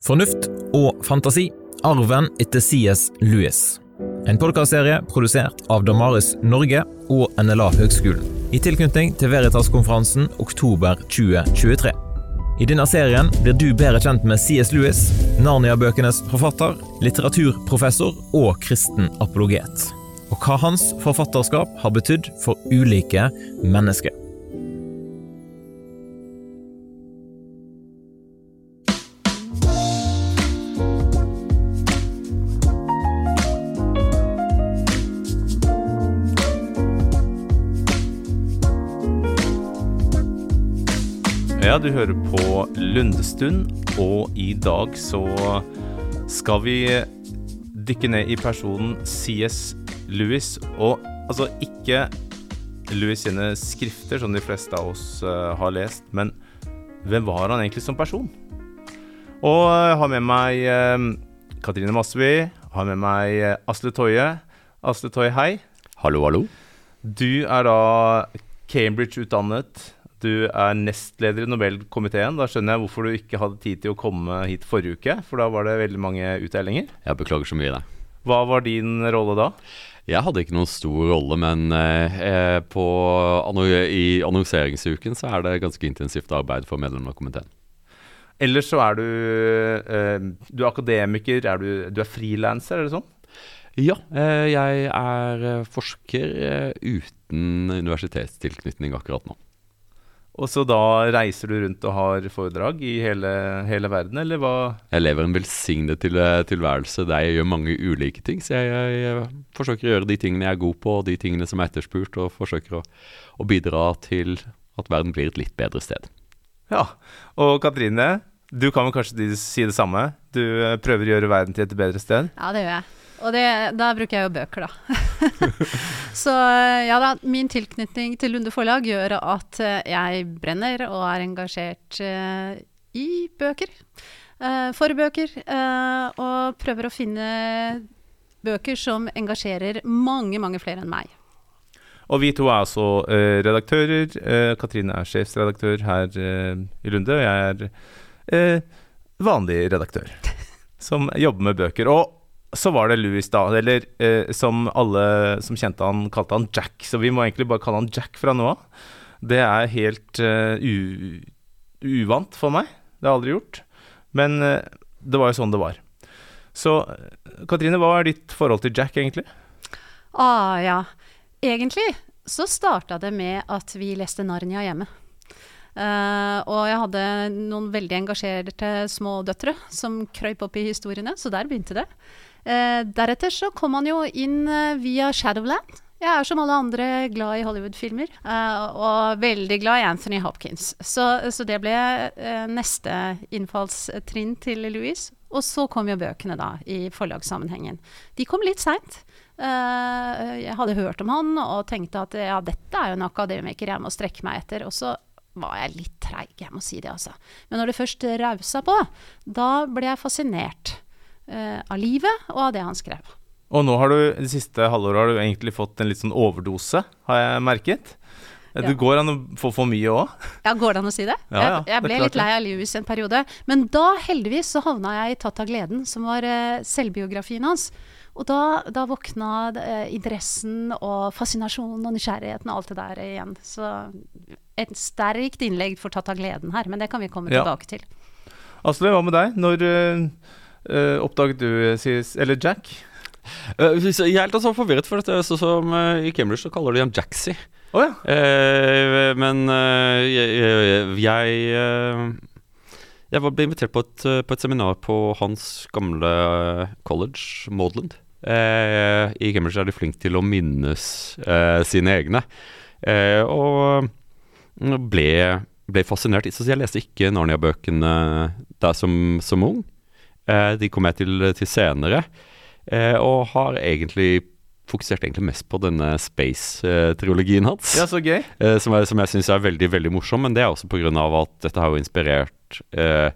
Fornuft og fantasi arven etter CS Lewis. En podkastserie produsert av Damaris Norge og NLA Høgskolen. I tilknytning til Veritas-konferansen oktober 2023. I denne serien blir du bedre kjent med CS Lewis, Narnia-bøkenes forfatter, litteraturprofessor og kristen apologet. Og hva hans forfatterskap har betydd for ulike mennesker. Du hører på Lundestund, og i dag så skal vi dykke ned i personen CS Lewis. Og altså ikke Lewis sine skrifter, som de fleste av oss uh, har lest, men hvem var han egentlig som person? Og jeg har med meg uh, Katrine Masseby, har med meg uh, Asle Toje. Asle Toje, hei. Hallo, hallo. Du er da Cambridge-utdannet. Du er nestleder i Nobelkomiteen. Da skjønner jeg hvorfor du ikke hadde tid til å komme hit forrige uke, for da var det veldig mange utdelinger. Jeg beklager så mye, det. Hva var din rolle da? Jeg hadde ikke noen stor rolle, men eh, på, i annonseringsuken så er det ganske intensivt arbeid for medlemmer av komiteen. Ellers så er du eh, Du er akademiker, er du, du er frilanser, er det sånn? Ja, eh, jeg er forsker eh, uten universitetstilknytning akkurat nå. Og så da reiser du rundt og har foredrag i hele, hele verden, eller hva? Jeg lever en velsignet til, tilværelse der jeg gjør mange ulike ting. Så jeg, jeg, jeg, forsøker å gjøre de tingene jeg er god på, og de tingene som er etterspurt, og forsøker å, å bidra til at verden blir et litt bedre sted. Ja, og Katrine, du kan vel kanskje si det samme? Du prøver å gjøre verden til et bedre sted? Ja, det gjør jeg. Og det, da bruker jeg jo bøker, da. så ja da, min tilknytning til Lunde forlag gjør at eh, jeg brenner og er engasjert uh, i bøker. Uh, for bøker. Uh, og prøver å finne bøker som engasjerer mange, mange flere enn meg. Og vi to er altså redaktører. Katrine er sjefsredaktør her i Lunde, og jeg er vanlig redaktør som jobber med bøker. Og så var det Louis, da. Eller eh, som alle som kjente han, kalte han Jack. Så vi må egentlig bare kalle han Jack fra nå av. Det er helt uh, uvant for meg. Det har jeg aldri gjort. Men uh, det var jo sånn det var. Så Katrine, hva er ditt forhold til Jack, egentlig? Ah, ja. Egentlig så starta det med at vi leste Narnia hjemme. Uh, og jeg hadde noen veldig engasjerte små døtre som krøyp opp i historiene, så der begynte det. Eh, deretter så kom han jo inn eh, via Shadowland. Jeg er som alle andre glad i Hollywood-filmer, eh, og veldig glad i Anthony Hopkins. Så, så det ble eh, neste innfallstrinn til Louise. Og så kom jo bøkene, da, i forlagssammenhengen. De kom litt seint. Jeg hadde hørt om han og tenkte at ja, dette er jo en akademiker jeg må strekke meg etter. Og så var jeg litt treig, jeg må si det, altså. Men når det først rausa på, da ble jeg fascinert av livet og av det han skrev. Og nå har du, det siste halvåret har du egentlig fått en litt sånn overdose, har jeg merket. Ja. Det går an å få for mye òg? Ja, går det an å si det? Ja, ja, jeg, jeg ble litt lei av Lewis en periode. Men da, heldigvis, så havna jeg i 'Tatt av gleden', som var eh, selvbiografien hans. Og da, da våkna eh, interessen og fascinasjonen og nysgjerrigheten og alt det der igjen. Så et sterkt innlegg for 'Tatt av gleden' her, men det kan vi komme tilbake til. Asle, hva med deg? Når uh, Uh, oppdaget du Sis, eller Jack? Uh, jeg er litt forvirret, for dette så som uh, i Cambridge så kaller de ham Jacksy Oh, ja. men jeg Jeg, jeg ble invitert på et, på et, seminar på hans gamle college, Maudland. I Cambridge er de flinke til å minnes sine egne. og ble, ble fascinert. Så jeg leste ikke Narnia-bøkene der som, som ung. Eh, de kom jeg til, til senere, eh, og har egentlig fokusert egentlig mest på denne Space-trilogien hans. Ja, så gøy. Eh, som jeg, som jeg syns er veldig veldig morsom, men det er også pga. at dette har jo inspirert eh,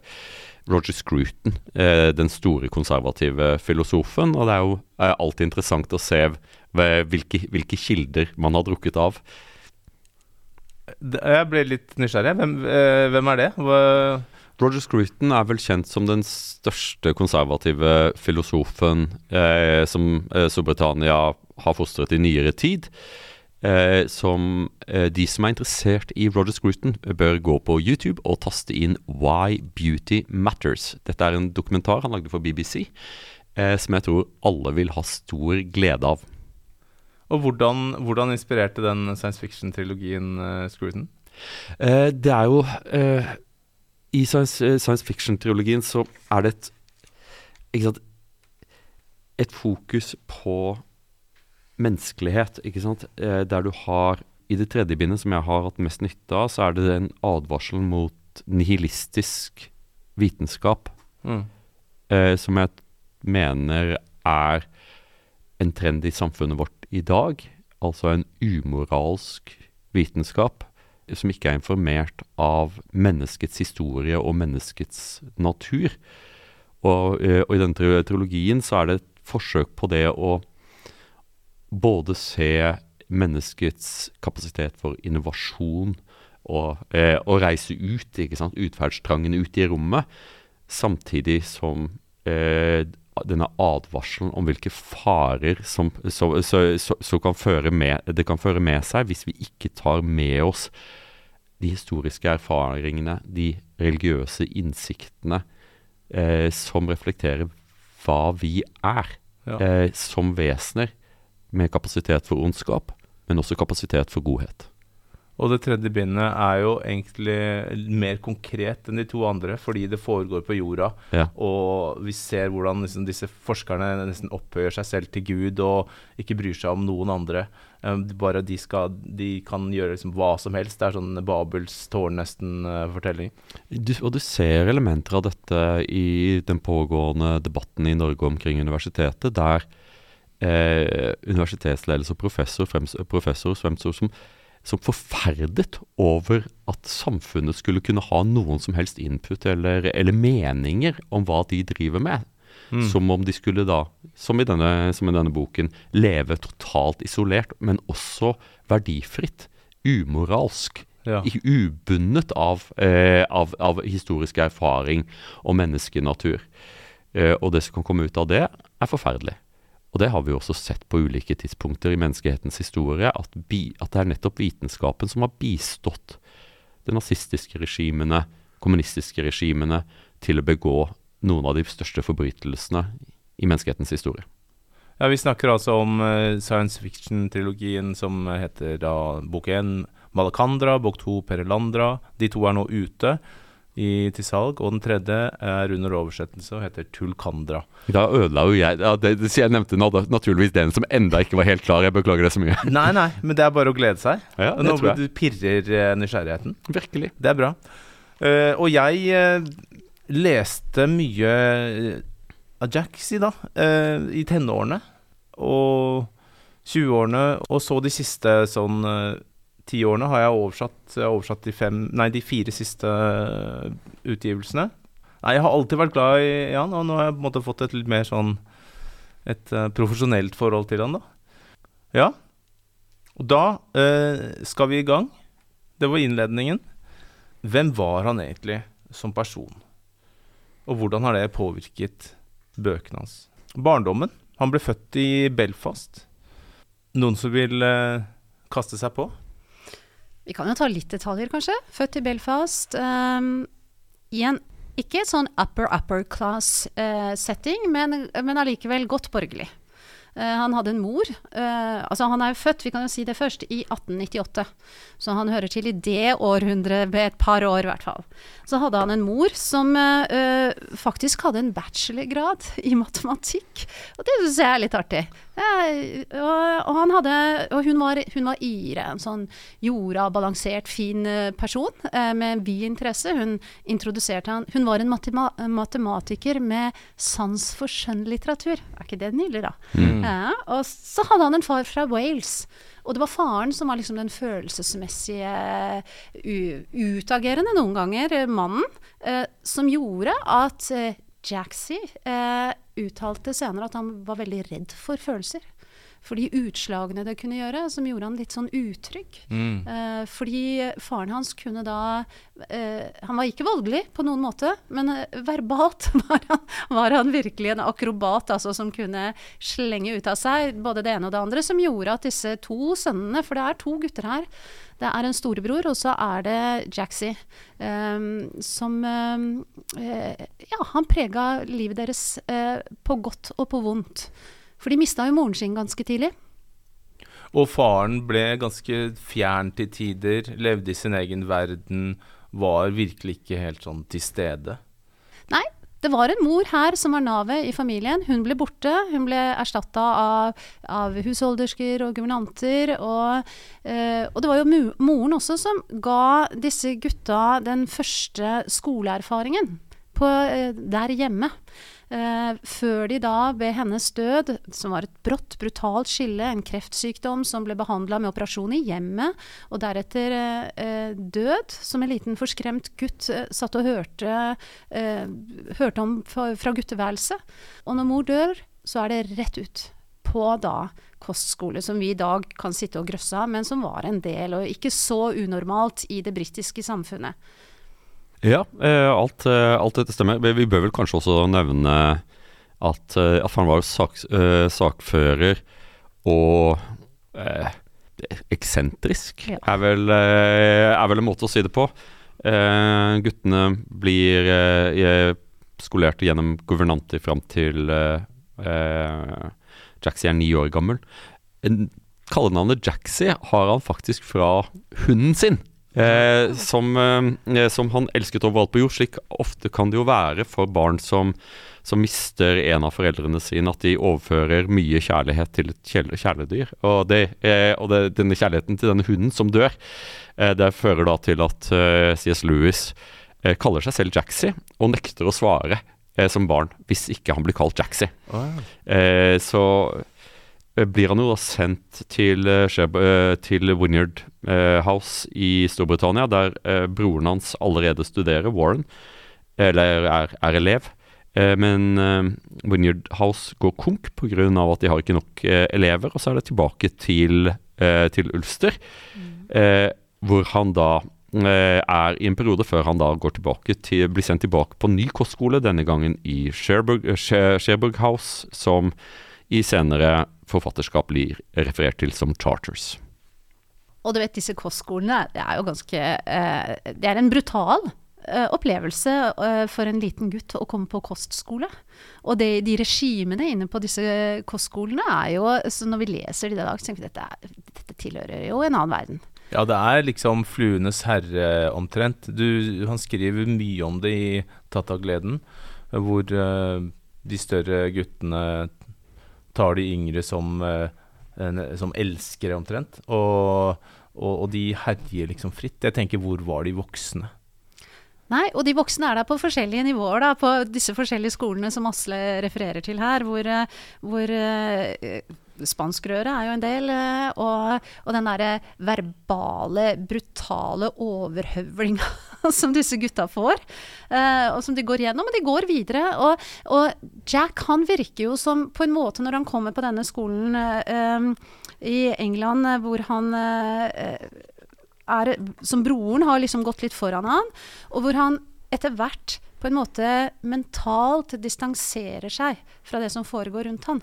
Roger Scruton, eh, den store konservative filosofen. Og det er jo er alltid interessant å se hvilke, hvilke, kilder man har drukket av. Jeg ble litt nysgjerrig. Hvem, hvem er det? Hva Roger Scruton er vel kjent som den største konservative filosofen eh, som eh, Storbritannia har fostret i nyere tid. Eh, som eh, de som er interessert i Roger Scruton, bør gå på YouTube og taste inn 'Why Beauty Matters'. Dette er en dokumentar han lagde for BBC, eh, som jeg tror alle vil ha stor glede av. Og hvordan, hvordan inspirerte den science fiction-trilogien uh, Scruton? Eh, det er jo eh, I science, eh, science fiction-trilogien så er det et Ikke sant Et fokus på menneskelighet, ikke sant. Eh, der du har I det tredje bindet, som jeg har hatt mest nytte av, så er det en advarsel mot nihilistisk vitenskap. Mm. eh, som jeg mener er en trend i samfunnet vårt i dag. Altså en umoralsk vitenskap som ikke er informert av menneskets historie og menneskets natur. Og, eh, og i denne tri- trilogien så er det et forsøk på det å både se menneskets kapasitet for innovasjon og, eh, og reise ut, ikke sant, utferdstrangen ut i rommet, samtidig som eh, denne advarselen om hvilke farer som, så, så, så, kan føre med, det kan føre med seg hvis vi ikke tar med oss de historiske erfaringene, de religiøse innsiktene, eh, som reflekterer hva vi er Ja. eh, som vesener, med kapasitet for ondskap, men også kapasitet for godhet. Og det tredje bindet er jo egentlig mer konkret enn de to andre, fordi det foregår på jorda. Ja. Og vi ser hvordan liksom, disse forskerne nesten opphøyer seg selv til Gud og ikke bryr seg om noen andre. Um, bare de, skal, de kan gjøre liksom, hva som helst. Det er sånn Babels tårn nesten-fortelling. Uh, og du ser elementer av dette i den pågående debatten i Norge omkring universitetet, der eh, universitetsledelse og professor, professor fremstår som, som forferdet over at samfunnet skulle kunne ha noen som helst input eller, eller meninger om hva de driver med. Mm. Som om de skulle da, som i, denne, som i denne boken, leve totalt isolert, men også verdifritt. Umoralsk. Ja. ubundet av, eh, av, av historisk erfaring og menneskenatur. Eh, og det som kan komme ut av det, er forferdelig. Og det har vi jo også sett på ulike tidspunkter i menneskehetens historie, at, bi, at det er nettopp vitenskapen som har bistått de nazistiske regimene, kommunistiske regimene, til å begå noen av de største forbrytelsene i menneskehetens historie. Ja, Vi snakker altså om uh, science fiction-trilogien som heter da bok én Malakandra, bok to Perelandra. De to er nå ute i, til salg, og den tredje er under oversettelse og heter Tulkandra. Da ødela jo jeg ja, det, det, Jeg nevnte na- naturligvis den som enda ikke var helt klar. Jeg beklager det så mye. Nei, nei, men det er bare å glede seg. Ja, det Nå tror jeg. pirrer eh, nysgjerrigheten. Virkelig. Det er bra. Uh, og jeg uh, leste mye Ajaxi, da, uh, i tenårene og 20-årene, og så de siste sånn ti årene har jeg oversatt, jeg har oversatt de, fem, nei, de fire siste eh, utgivelsene. Nei, jeg har alltid vært glad i han, og nå har jeg på en måte fått et litt mer sånn et eh, profesjonelt forhold til han, da. Ja. Og da eh, skal vi i gang. Det var innledningen. Hvem var han egentlig som person? Og hvordan har det påvirket bøkene hans? Barndommen. Han ble født i Belfast. Noen som vil eh, kaste seg på? Vi kan jo ta litt detaljer, kanskje. Født i Belfast. Um, en ikke sånn upper upper class-setting, men, men allikevel godt borgerlig. Uh, han hadde en mor. uh, altså Han er jo født, vi kan jo si det først, i 1898. Så han hører til i det århundret et par år, i hvert fall. Så hadde han en mor som eh, eh, faktisk hadde en bachelorgrad i matematikk. Og det syns jeg er litt artig. Eh, og, og, han hadde, og hun var, hun var Ire, en sånn jorda, balansert, fin eh, person eh, med vid interesse. Hun introduserte han Hun var en matema matematiker med sans for skjønnlitteratur. Er ikke det nydelig, da? Ja, og så hadde han en far fra Wales. Og det var faren som var liksom den følelsesmessige, utagerende noen ganger, eh, mannen, eh, som gjorde at eh, Jaxie eh, uttalte senere at han var veldig redd for følelser. For de utslagene det kunne gjøre, som gjorde han litt sånn utrygg. Mm. Eh, fordi faren hans kunne da eh, Han var ikke voldelig på noen måte, men eh, verbalt var han, var han virkelig en akrobat, altså som kunne slenge ut av seg både det ene og det andre, som gjorde at disse to sønnene, for det er to gutter her, det er en storebror, og så er det Jaxi, um, som eh, Ja, han prega livet deres eh, på godt og på vondt. For de mista jo moren sin ganske tidlig. Og faren ble ganske fjern til tider, levde i sin egen verden, var virkelig ikke helt sånn til stede. Nei, det var en mor her som var navet i familien. Hun ble borte. Hun ble erstatta av, av, husholdersker og guvernanter. Og, eh, og, det var jo moren også som ga disse gutta den første skoleerfaringen på, eh, der hjemme. Uh, før de da, ved hennes død, som var et brått, brutalt skille, en kreftsykdom som ble behandla med operasjon i hjemmet, og deretter eh, død, som en liten forskremt gutt eh, satt og hørte, hørte om fra, fra gutteværelset. Og når mor dør, så er det rett ut på da kostskole, som vi i dag kan sitte og grøsse av, men som var en del, og ikke så unormalt i det britiske samfunnet. Ja, eh, alt, eh, alt, dette stemmer. Vi bør vel kanskje også nevne at, eh, at han var sak, sakfører og eh, eksentrisk, ja. er, vel, er, vel, en måte å si det på. Eh, guttene blir eh, skolert gjennom guvernanter fram til eh, Jaxie er ni år gammel. Kallenavnet Jaxie har han faktisk fra hunden sin. Eh, som, eh, som, han elsket overalt på jord. Slik ofte kan det jo være for barn som, som mister en av foreldrene sine, at de overfører mye kjærlighet til et kjæledyr. Og, det, eh, og det, denne kjærligheten til denne hunden som dør, eh, det fører da til at eh, C.S. Lewis eh, kaller seg selv Jaxie, og nekter å svare som barn hvis ikke han blir kalt Jaxie. Oh, ja. så Eh, blir han jo da sendt til, eh, eh, til Winyard House i Storbritannia, der broren hans allerede studerer, Warren, eller er, er elev. Men Winyard House går konk pga. at de har ikke nok elever, og så er det tilbake til, til Ulster, mm. hvor han da er i en periode før han da går tilbake til, blir sendt tilbake på ny kostskole, denne gangen i Sherburg, Sherburg House, som i senere forfatterskap blir referert til som charters. Og du vet, disse kostskolene, det er jo ganske eh, Det er en brutal eh, opplevelse eh, for en liten gutt å komme på kostskole. Og det, de regimene inne på disse kostskolene er jo så Når vi leser de i dag, så tenker vi at dette, dette tilhører jo en annen verden. Ja, det er liksom fluenes herre omtrent. Du, han skriver mye om det i Tatt av gleden, hvor de større guttene tar de yngre som, uh, som elskere, omtrent. Og, og, og, de herjer liksom fritt. Jeg tenker, hvor var de voksne? Nei, og de voksne er der på forskjellige nivåer, da, på disse forskjellige skolene som Asle refererer til her, hvor, eh, hvor uh, Spanskrøret er jo en del. Og, og den derre verbale, brutale overhøvlinga som disse gutta får, uh, og som de går gjennom. Og de går videre. Og, og, Jack han virker jo som på en måte, når han kommer på denne skolen um, i England, hvor han uh, er Som broren har liksom gått litt foran han, og hvor han etter hvert på en måte mentalt distanserer seg fra det som foregår rundt han.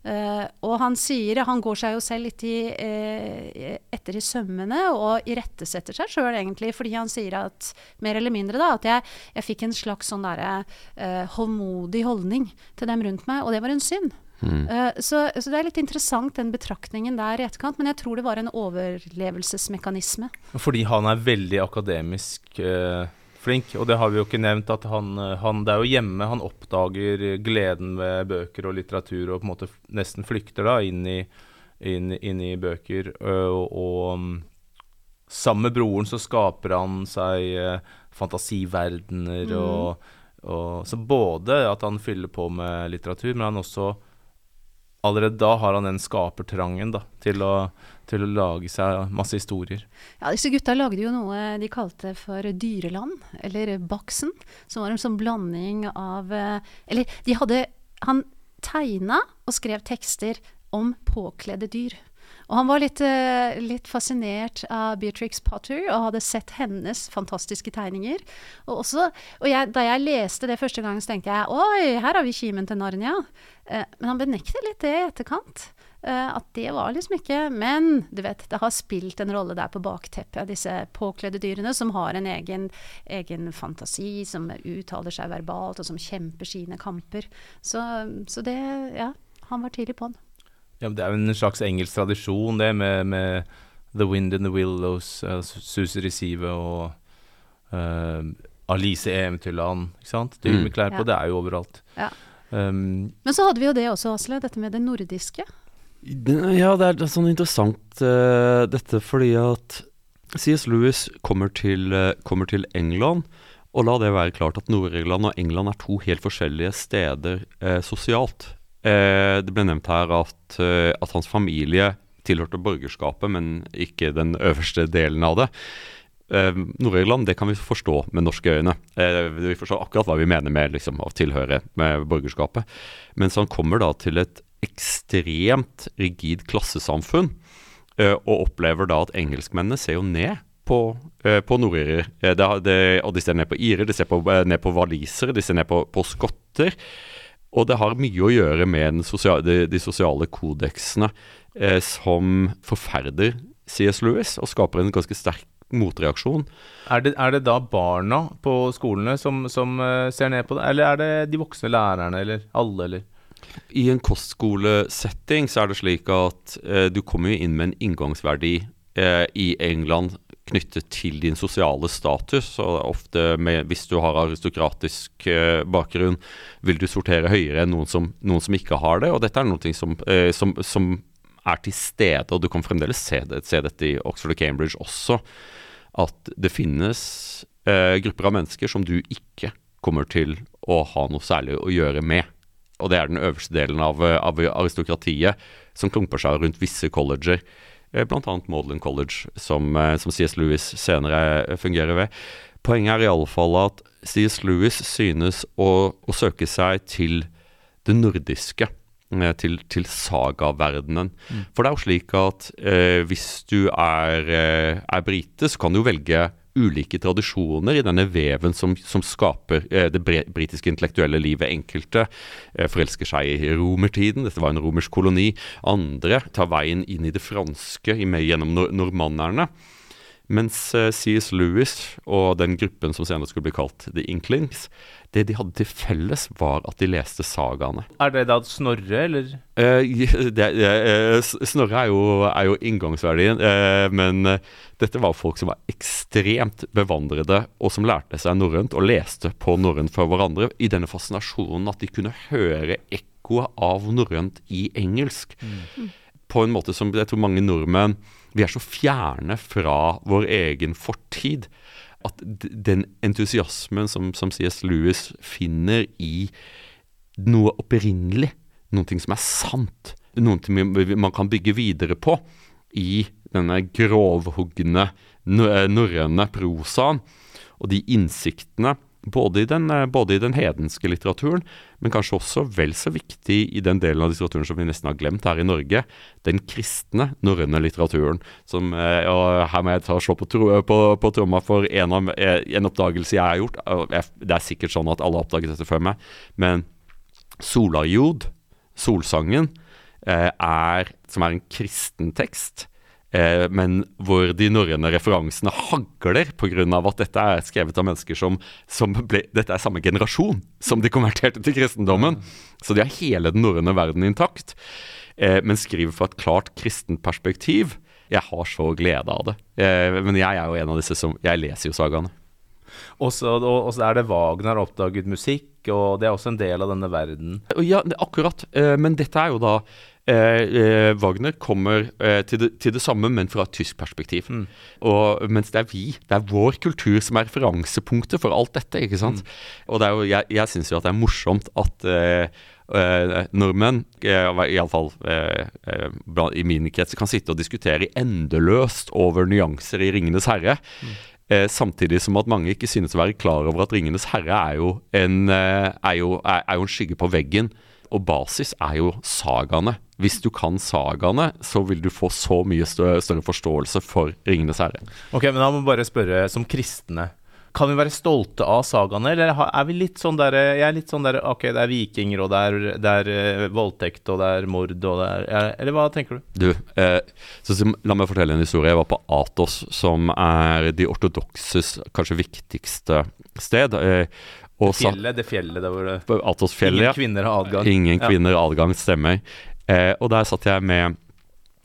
Uh, og han sier Han går seg jo selv litt i, uh, etter i sømmene og irettesetter seg sjøl, egentlig, fordi han sier at mer eller mindre da, at jeg, jeg fikk en slags sånn derre uh, hovmodig holdning til dem rundt meg, og det var en synd. Mm. Så, så, det er litt interessant den betraktningen der i etterkant, men jeg tror det var en overlevelsesmekanisme. Fordi han er veldig akademisk flink. Og det har vi jo ikke nevnt, at han, han, Det er jo hjemme han oppdager gleden ved bøker og litteratur, og på en måte nesten flykter da inn i, inn, inn i bøker. Og, og, um, sammen med broren så skaper han seg uh, fantasiverdener mm. og, og, Så både at han fyller på med litteratur, men han også allerede da har han den skapertrangen da, til, å, til, å, lage seg masse historier. Ja, disse gutta lagde jo noe de kalte for Dyreland, eller Baksen. Som var en sånn blanding av eh, Eller de hadde Han tegna og skrev tekster om påkledde dyr. Og han var litt, eh, litt, fascinert av Beatrix Potter og hadde sett hennes fantastiske tegninger. Og, også, og jeg, da jeg leste det første gang, så tenkte jeg oi, her har vi kimen til Narnia. Eh, men han benekter litt det i etterkant. Eh, at det var liksom ikke Men du vet, det har spilt en rolle der på bakteppet, disse påkledde dyrene som har en egen, egen, fantasi, som uttaler seg verbalt, og som kjemper sine kamper. Så, så det Ja, han var tidlig på Ja, Det er jo en slags engelsk tradisjon, det, med, med The Wind and the Willows, uh, Suser i sivet og uh, Alice Eventyrland. Ikke sant? Dyr med klær på, ja. det er jo overalt. Ja. Um, Men så hadde vi jo det også, Asle, dette med det nordiske. Ja, det er sånn interessant uh, dette fordi at C.S. Lewis kommer til, uh, kommer til, England, og la det være klart at Nord-Irland og England er to helt forskjellige steder uh, sosialt. Eh, det ble nevnt her at, eh, at, hans familie tilhørte borgerskapet, men ikke den øverste delen av det. Eh, Nord-Irland det kan vi forstå med norske øyne. Eh, vi forstår akkurat hva vi mener med liksom, å tilhøre med borgerskapet. Mens han kommer da til et ekstremt rigid klassesamfunn, eh, og opplever da at engelskmennene ser jo ned på, eh, på nordirer. og de ser ned på irer, de ser på, ned på walisere, de ser ned på, på skotter. Og det har mye å gjøre med sosiale, de, de, sosiale kodeksene eh, som forferder CS Lewis, og skaper en ganske sterk motreaksjon. Er det, er det da barna på skolene som, som uh, ser ned på det, eller er det de voksne lærerne, eller alle, eller? I en kostskolesetting så er det slik at eh, du kommer inn med en inngangsverdi eh, i England knyttet til din sosiale status. og ofte med, Hvis du har aristokratisk eh, bakgrunn, vil du sortere høyere enn noen som, noen som ikke har det. og Dette er noe som, eh, som, som, er til stede, og du kan fremdeles se, det, se, dette i Oxford og Cambridge også. At det finnes eh, grupper av mennesker som du ikke kommer til å ha noe særlig å gjøre med. Og det er den øverste delen av, av aristokratiet som klumper seg rundt visse colleger. Eh, bl.a. Maudlin College, som, eh, som, C.S. Lewis senere eh, fungerer ved. Poenget er i alle fall at C.S. Lewis synes å, å, søke seg til det nordiske. Til, til sagaverdenen. Mm. For det er jo slik at eh, hvis du er, er brite, så kan du velge ulike tradisjoner i denne veven som, som skaper eh, det britiske intellektuelle livet. Enkelte eh, forelsker seg i romertiden, dette var en romersk koloni. Andre tar veien inn i det franske gjennom nor normannerne. Mens eh, C.S. Lewis og den gruppen som senere skulle bli kalt The Inklings, det de hadde til felles, var at de leste sagaene. Er det da Snorre, eller? Eh, det, eh, Snorre er jo, er jo inngangsverdien, eh, men eh, dette var folk som var ekstremt bevandrede, og som lærte seg norrønt og leste på norrønt for hverandre, i denne fascinasjonen at de kunne høre ekkoet av norrønt i engelsk. Mm. På en måte som jeg tror mange nordmenn Vi er så fjerne fra vår egen fortid at den entusiasmen som, som C.S. Lewis finner i noe opprinnelig, noe som er sant, noe man kan bygge videre på i denne grovhugne norrøne prosaen, og de innsiktene både i, den, eh, både i, den, hedenske litteraturen, men kanskje også vel så viktig i den delen av litteraturen som vi nesten har glemt her i Norge, den kristne norrøne litteraturen. Som, eh, og her må jeg ta og slå på, tro, på, på tromma for en, av, eh, en, oppdagelse jeg har gjort. Det er sikkert sånn at alle har oppdaget dette før meg, men Solajod, solsangen, er, som er en kristen tekst, Eh, men hvor de norrøne referansene hagler pga. at dette er skrevet av mennesker som, som ble, Dette er samme generasjon som de konverterte til kristendommen. Så de har hele den norrøne verden intakt, eh, men skriver fra et klart kristent perspektiv. Jeg har så glede av det. Eh, men jeg er jo en av disse som Jeg leser jo sagaene. Og så er det Wagner oppdaget musikk, og det er også en del av denne verden. Ja, akkurat. Eh, men dette er jo da Eh, eh, Wagner kommer eh, til, det, til, det, samme, men fra et tysk perspektiv. Mm. Og, mens det er vi, det er vår kultur som er referansepunktet for alt dette. ikke sant? Mm. Og det jo, jeg, jeg syns jo at det er morsomt at eh, eh, nordmenn, eh, iallfall eh, i min krets, kan sitte og diskutere endeløst over nyanser i 'Ringenes herre'. Mm. samtidig som at mange ikke synes å være klar over at 'Ringenes herre' er jo en, er jo, er, er jo en skygge på veggen og basis er jo sagaene. Hvis du kan sagaene, så vil du få så mye større, forståelse for Ringenes herre. Ok, men da må vi bare spørre, som kristne Kan vi være stolte av sagaene, eller er vi litt sånn der Jeg er litt sånn der Ok, det er vikinger, og det er, det er eh, voldtekt, og det er mord, og det er Eller hva tenker du? Du, eh, så, så, la meg fortelle en historie. Jeg var på Atos, som er de ortodokses kanskje viktigste sted. Eh, og Fjellet, det fjellet der hvor det Atosfjellet. Ingen kvinner har adgang. Ingen Ja. har adgang, stemmer. Eh, og der satt jeg med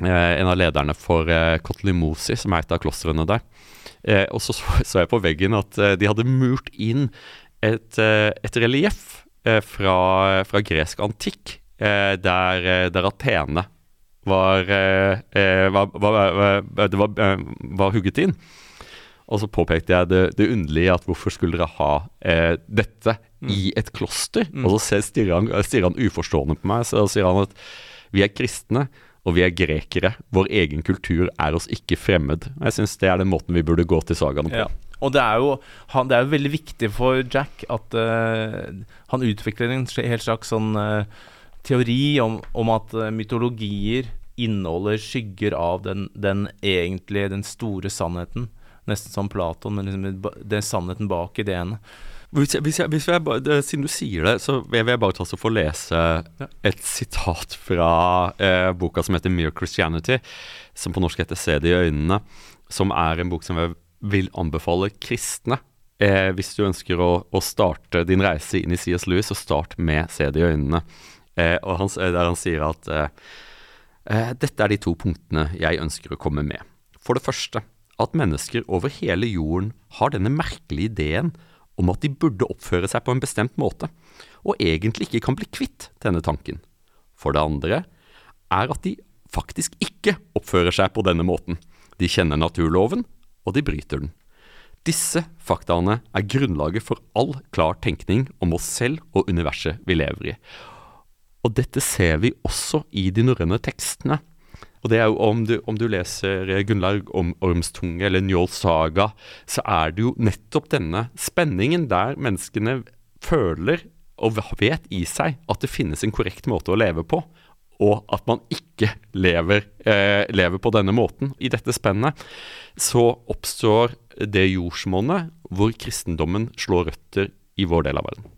eh, en av lederne for eh, Kotlimosi, som er et av klostrene der. Eh, og så, så jeg på veggen at eh, de hadde murt inn et, eh, et relieff eh, fra, fra gresk antikk, der, der Atene var, var, var, var hugget inn. Og så påpekte jeg det, det underlige at hvorfor skulle dere ha eh, dette i et kloster? Mm. Og så stirrer han, han uforstående på meg, så sier han at vi er kristne, og vi er grekere. Vår egen kultur er oss ikke fremmed. Og Jeg syns det er den måten vi burde gå til sagaene på. Ja. Og det er jo han, Det er jo veldig viktig for Jack at uh, han utvikler en helt slags sånn uh, teori om, om at uh, mytologier inneholder skygger av den, den egentlige, den store sannheten. Nesten som Platon, men liksom det er sannheten bak ideene. Hvis jeg, hvis jeg, hvis jeg, bare- siden du sier det, så vil jeg bare ta så få lese et sitat fra eh, boka som heter Mere Christianity, som på norsk heter Se det i øynene, som er en bok som jeg vil anbefale kristne. Eh, hvis du ønsker å, å starte din reise inn i C.S. Lewis, så start med Se det i øynene. Eh, han, der han sier at eh, eh, dette er de to punktene jeg ønsker å komme med. For det første, at mennesker over hele jorden har denne merkelige ideen om at de burde oppføre seg på en bestemt måte, og egentlig ikke kan bli kvitt denne tanken. For det andre er at de faktisk ikke oppfører seg på denne måten. De kjenner naturloven, og de bryter den. Disse faktaene er grunnlaget for all klar tenkning om oss selv og universet vi lever i. Og dette ser vi også i de norrøne tekstene. Og det er jo om du, om du leser eh, Gunnlaug om Ormstunge eller Njål Saga, så er det jo nettopp denne spenningen der menneskene føler og vet i seg at det finnes en korrekt måte å leve på, og at man ikke lever, eh, lever på denne måten. I dette spennet så oppstår det jordsmonnet hvor kristendommen slår røtter i vår del av verden.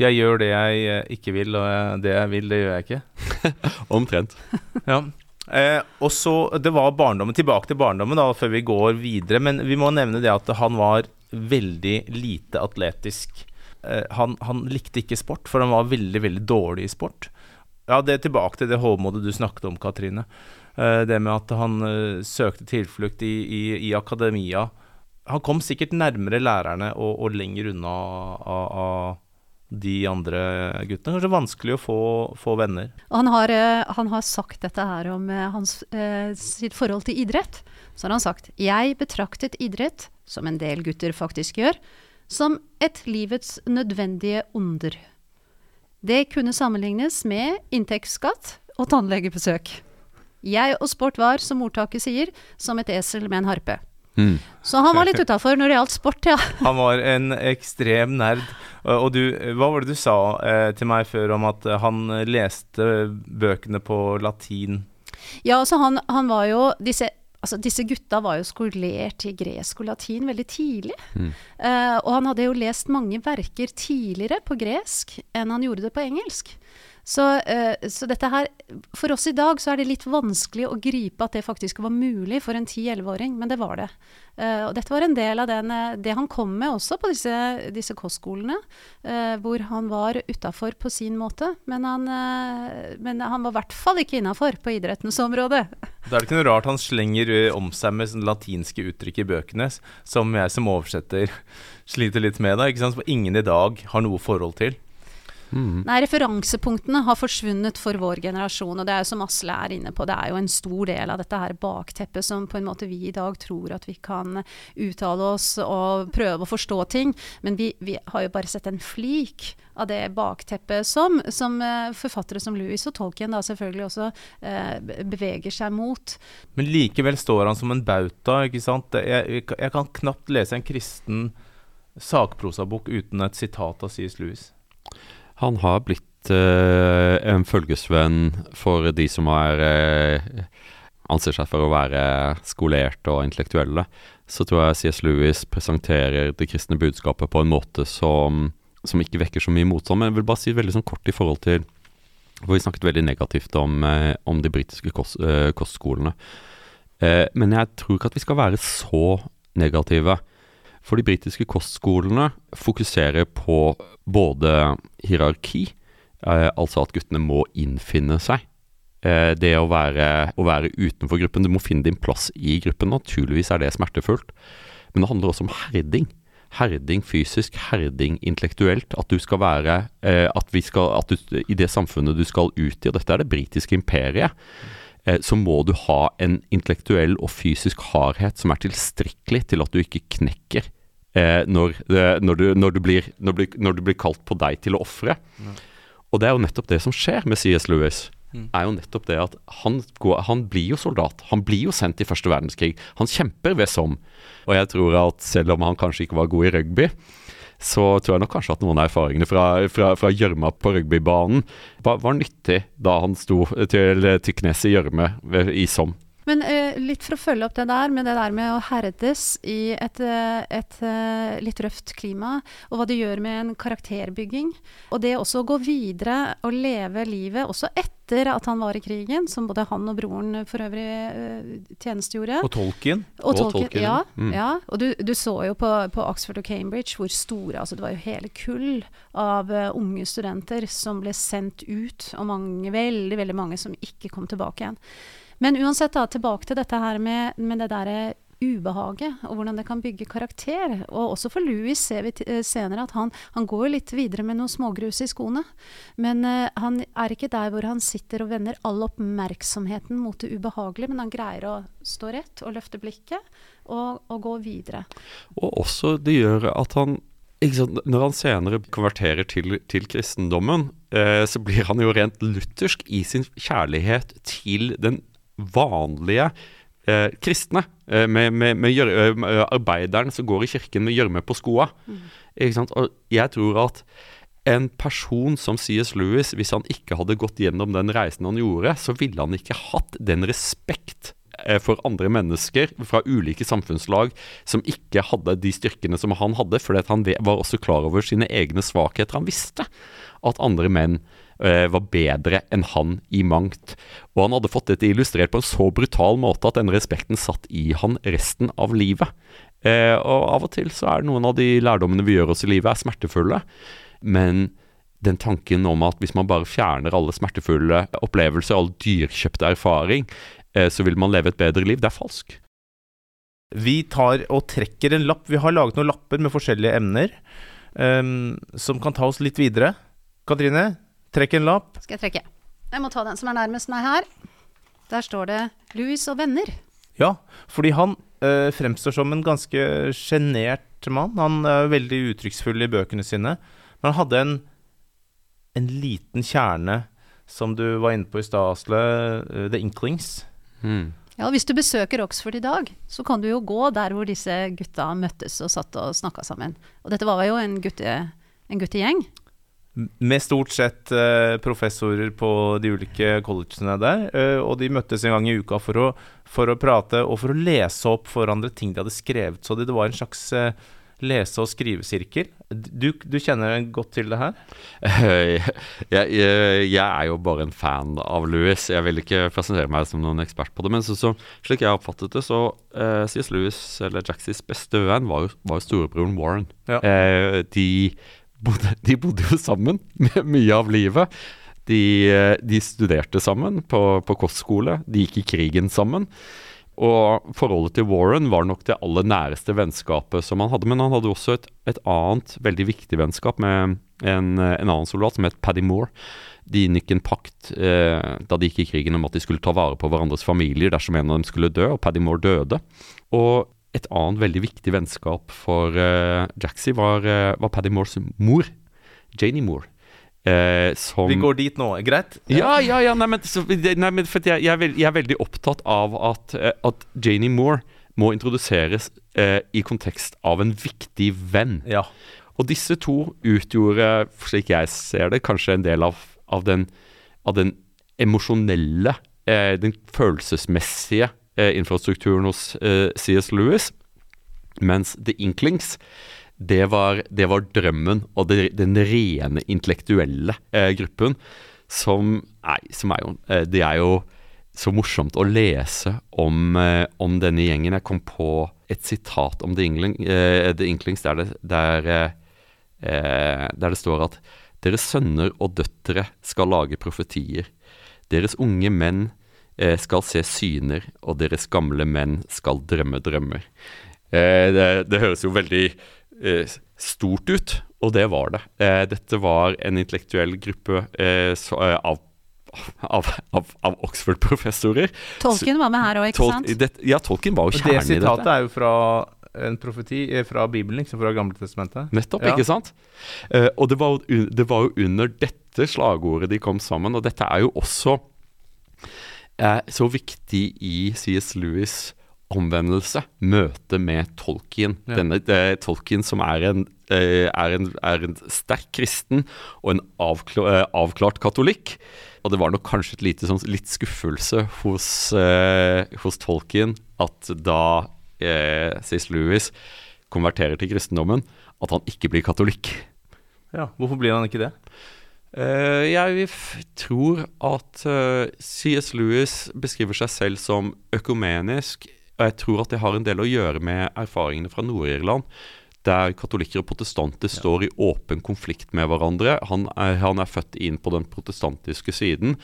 Jeg gjør det jeg eh, ikke vil, og det jeg vil, det gjør jeg ikke. Omtrent. Ja. Eh, og så, Det var barndommen. Tilbake til barndommen da, før vi går videre. Men vi må nevne det at han var veldig lite atletisk. Eh, han, han likte ikke sport, for han var veldig, veldig dårlig i sport. Ja, det er tilbake til det hovmodet du snakket om, Katrine. Eh, det med at han eh, søkte tilflukt i, i, i akademia. Han kom sikkert nærmere lærerne og, og lenger unna av, de andre guttene. Kanskje vanskelig å få, få venner. Han har, eh, han har sagt dette her om eh, hans, eh, sitt forhold til idrett. Så har han sagt Jeg betraktet idrett, som en del gutter faktisk gjør, som et livets nødvendige onder. Det kunne sammenlignes med inntektsskatt og tannlegebesøk. Jeg og sport var, som ordtaket sier, som et esel med en harpe. Mm. Så han var litt utafor når det gjaldt sport, ja. Han var en ekstrem nerd. Og du, hva var det du sa eh, til meg før om at eh, han leste bøkene på latin? Ja, altså han, han var jo disse, altså disse gutta var jo skolert i gresk og latin veldig tidlig. Eh, og han hadde jo lest mange verker tidligere på gresk enn han gjorde det på engelsk. Så, eh, så dette her For oss i dag så er det litt vanskelig å gripe at det faktisk var mulig for en 10-11-åring, men det var det. Eh, og dette var en del av den, eh, det han kom med også på disse, disse kostskolene, hvor han var utafor på sin måte. Men han, men han var i hvert fall ikke innafor på idrettens område. Da er det ikke noe rart han slenger om seg med latinske uttrykk i bøkene, som jeg som oversetter sliter litt med, da, ikke sant? som ingen i dag har noe forhold til. Mm. Nei, referansepunktene har forsvunnet for vår generasjon, og det er jo som Asle er inne på, det er jo en stor del av dette her bakteppet som på en måte vi i dag tror at vi kan uttale oss og prøve å forstå ting, men vi, vi har jo bare sett en flik av det bakteppet som, som eh, forfattere som Louis og Tolkien da selvfølgelig også eh, beveger seg mot. Men likevel står han som en bauta, ikke sant. Jeg, jeg, jeg kan knapt lese en kristen sakprosabok uten et sitat av C.S. Lewis. Han har blitt eh, en følgesvenn for de som er eh, anser seg for å være skolerte og intellektuelle, så tror jeg C.S. Lewis presenterer det kristne budskapet på en måte som, som ikke vekker så mye motstand. Men jeg vil bare si veldig sånn kort i forhold til For vi snakket veldig negativt om, eh, om de britiske kost, kostskolene. Men jeg tror ikke at vi skal være så negative. For de britiske kostskolene fokuserer på både hierarki, eh, altså at guttene må innfinne seg. Eh, det å være, å være utenfor gruppen. Du må finne din plass i gruppen. Naturligvis er det smertefullt. Men det handler også om herding. Herding fysisk, herding intellektuelt. At du skal være eh, At vi skal At du, i det samfunnet du skal ut i, og dette er det britiske imperiet, så må du ha en intellektuell og fysisk hardhet som er tilstrekkelig til at du ikke knekker eh, når, eh, når, du, når, du blir, når, du, blir kalt på deg til å ofre. Og det er jo nettopp det som skjer med C.S. Lewis. Er jo nettopp det at han, går, han blir jo soldat. Han blir jo sendt i første verdenskrig. Han kjemper ved som. Og jeg tror at selv om han kanskje ikke var god i rugby, så tror jeg nok kanskje at noen av erfaringene fra, gjørma på rugbybanen var, var nyttig da han sto til, til knes i gjørme i Somme. Men eh, litt for å følge opp det der, med det der med å herdes i et, eh, et eh, litt røft klima, og hva det gjør med en karakterbygging. Og det også å gå videre og leve livet også etter at han var i krigen, som både han og broren for øvrig eh, tjenestegjorde. Og tolken. Og Og tolken, Tolkien, ja. mm. ja. Og du, du så jo på, på Oxford og Cambridge hvor store altså Det var jo hele kull av uh, unge studenter som ble sendt ut, og mange, veldig, veldig mange som ikke kom tilbake igjen. Men uansett, da, tilbake til dette her med, med det derre ubehaget, og hvordan det kan bygge karakter. Og også for Louis ser vi eh, senere at han, han går litt videre med noe smågrus i skoene. Men uh, han er ikke der hvor han sitter og vender all oppmerksomheten mot det ubehagelige, men han greier å stå rett og løfte blikket og, og gå videre. Og også det gjør at han Når han senere konverterer til, til kristendommen, eh, så blir han jo rent luthersk i sin kjærlighet til den vanlige eh, kristne. Eh, med med, med eh, med arbeideren som går i kirken med gjørme på skoa. Mm. Og jeg tror at en person som C.S. Lewis, hvis han ikke hadde gått gjennom den reisen han gjorde, så ville han ikke hatt den respekt eh, for andre mennesker fra ulike samfunnslag som ikke hadde de styrkene som han hadde, fordi han var også klar over sine egne svakheter. Han visste at andre menn eh, var bedre enn han i mangt. Og han hadde fått dette illustrert på en så brutal måte at den respekten satt i han resten av livet. Eh, og av og til så er noen av de lærdommene vi gjør oss i livet, er smertefulle. Men den tanken om at hvis man bare fjerner alle smertefulle opplevelser, all dyrkjøpt erfaring, eh, så vil man leve et bedre liv, det er falsk. Vi tar og trekker en lapp. Vi har laget noen lapper med forskjellige emner um, som kan ta oss litt videre. Katrine, trekk en lapp. Skal jeg trekke? Jeg må ta den som er nærmest meg her. Der står det 'Louis og venner'. Ja, fordi han eh, fremstår som en ganske sjenert mann. Han er veldig uttrykksfull i bøkene sine. Men han hadde en, en liten kjerne, som du var inne på i stad, Asle. eh, The Inklings. Hmm. Ja, Hvis du besøker Oxford i dag, så kan du jo gå der hvor disse gutta møttes og satt og snakka sammen. Og dette var jo en, gutte, en guttegjeng. Med stort sett eh, professorer på de ulike collegene der. eh, og de møttes en gang i uka for å, for å prate og for å lese opp for hverandre ting de hadde skrevet. Så det, var en slags eh, lese- og skrivesirkel. Du, du kjenner godt til det her? jeg, jeg, jeg er jo bare en fan av Lewis. Jeg vil ikke presentere meg som noen ekspert på det. Men så, så, slik jeg har oppfattet det, så uh, C.S. Lewis, eller Jacksys beste venn, var var jo storebroren Warren. Ja. Uh, de, bodde, de bodde jo sammen med mye av livet. De, eh, de studerte sammen på, på kostskole. De gikk i krigen sammen. Og forholdet til Warren var nok det aller næreste vennskapet som han hadde. Men han hadde også et, et annet veldig viktig vennskap med en, en annen soldat som het Paddy Moore. De inngikk en pakt eh, da de gikk i krigen om at de skulle ta vare på hverandres familier dersom en av dem skulle dø, og Paddy Moore døde. Og et annet veldig viktig vennskap for uh, Jaxie var, uh, var Paddy Moores mor, Janie Moore. Eh, som Vi går dit nå, greit? ja, ja, ja. Nei, men, så, nei, men for jeg, jeg, er veld, jeg er veldig opptatt av at, eh, at Janie Moore må introduseres eh, i kontekst av en viktig venn. Ja. Og disse to utgjorde, slik jeg ser det, kanskje en del av, av den, av den emosjonelle, eh, den følelsesmessige eh, infrastrukturen hos eh, CS Lewis. Mens The Inklings, det var, det var drømmen og det, den rene intellektuelle eh, gruppen. Som, nei, som er jo eh, Det er jo så morsomt å lese om, eh, om denne gjengen. Jeg kom på et sitat om The, Ingling, eh, The Inklings der det, der, eh, der det står at deres sønner og døtre skal lage profetier. Deres unge menn eh, skal se syner, og deres gamle menn skal drømme drømmer. Eh, det, det, høres jo veldig eh, stort ut, og det var det. Eh, dette var en intellektuell gruppe eh, så, eh, av av, av, av Oxford-professorer. Tolkien var med her òg, ikke Tol sant? det, ja, Tolkien var jo Og kjernen det i dette. sitatet er jo fra en profeti eh, fra Bibelen, liksom fra Gamle testamentet. Nettopp, Ja. ikke sant? Eh, og det var, det var jo under dette slagordet de kom sammen, og dette er jo også eh, så viktig i C.S. Lewis' omvendelse, møtet med Tolkien. Ja. Denne eh, Tolkien som er en, eh, er, en, er en sterk kristen og en avkla, eh, avklart katolikk. Og det var nok kanskje et lite, sånn, litt skuffelse hos, eh, hos Tolkien at da eh, C.S. Lewis konverterer til kristendommen, at han ikke blir katolikk. Ja, Hvorfor blir han ikke det? Eh, jeg tror at eh, C.S. Lewis beskriver seg selv som økumenisk. Og jeg tror at det har en del å gjøre med erfaringene fra Nord-Irland. Der katolikker og protestanter står i åpen konflikt med hverandre. Han er, han er født inn på den protestantiske siden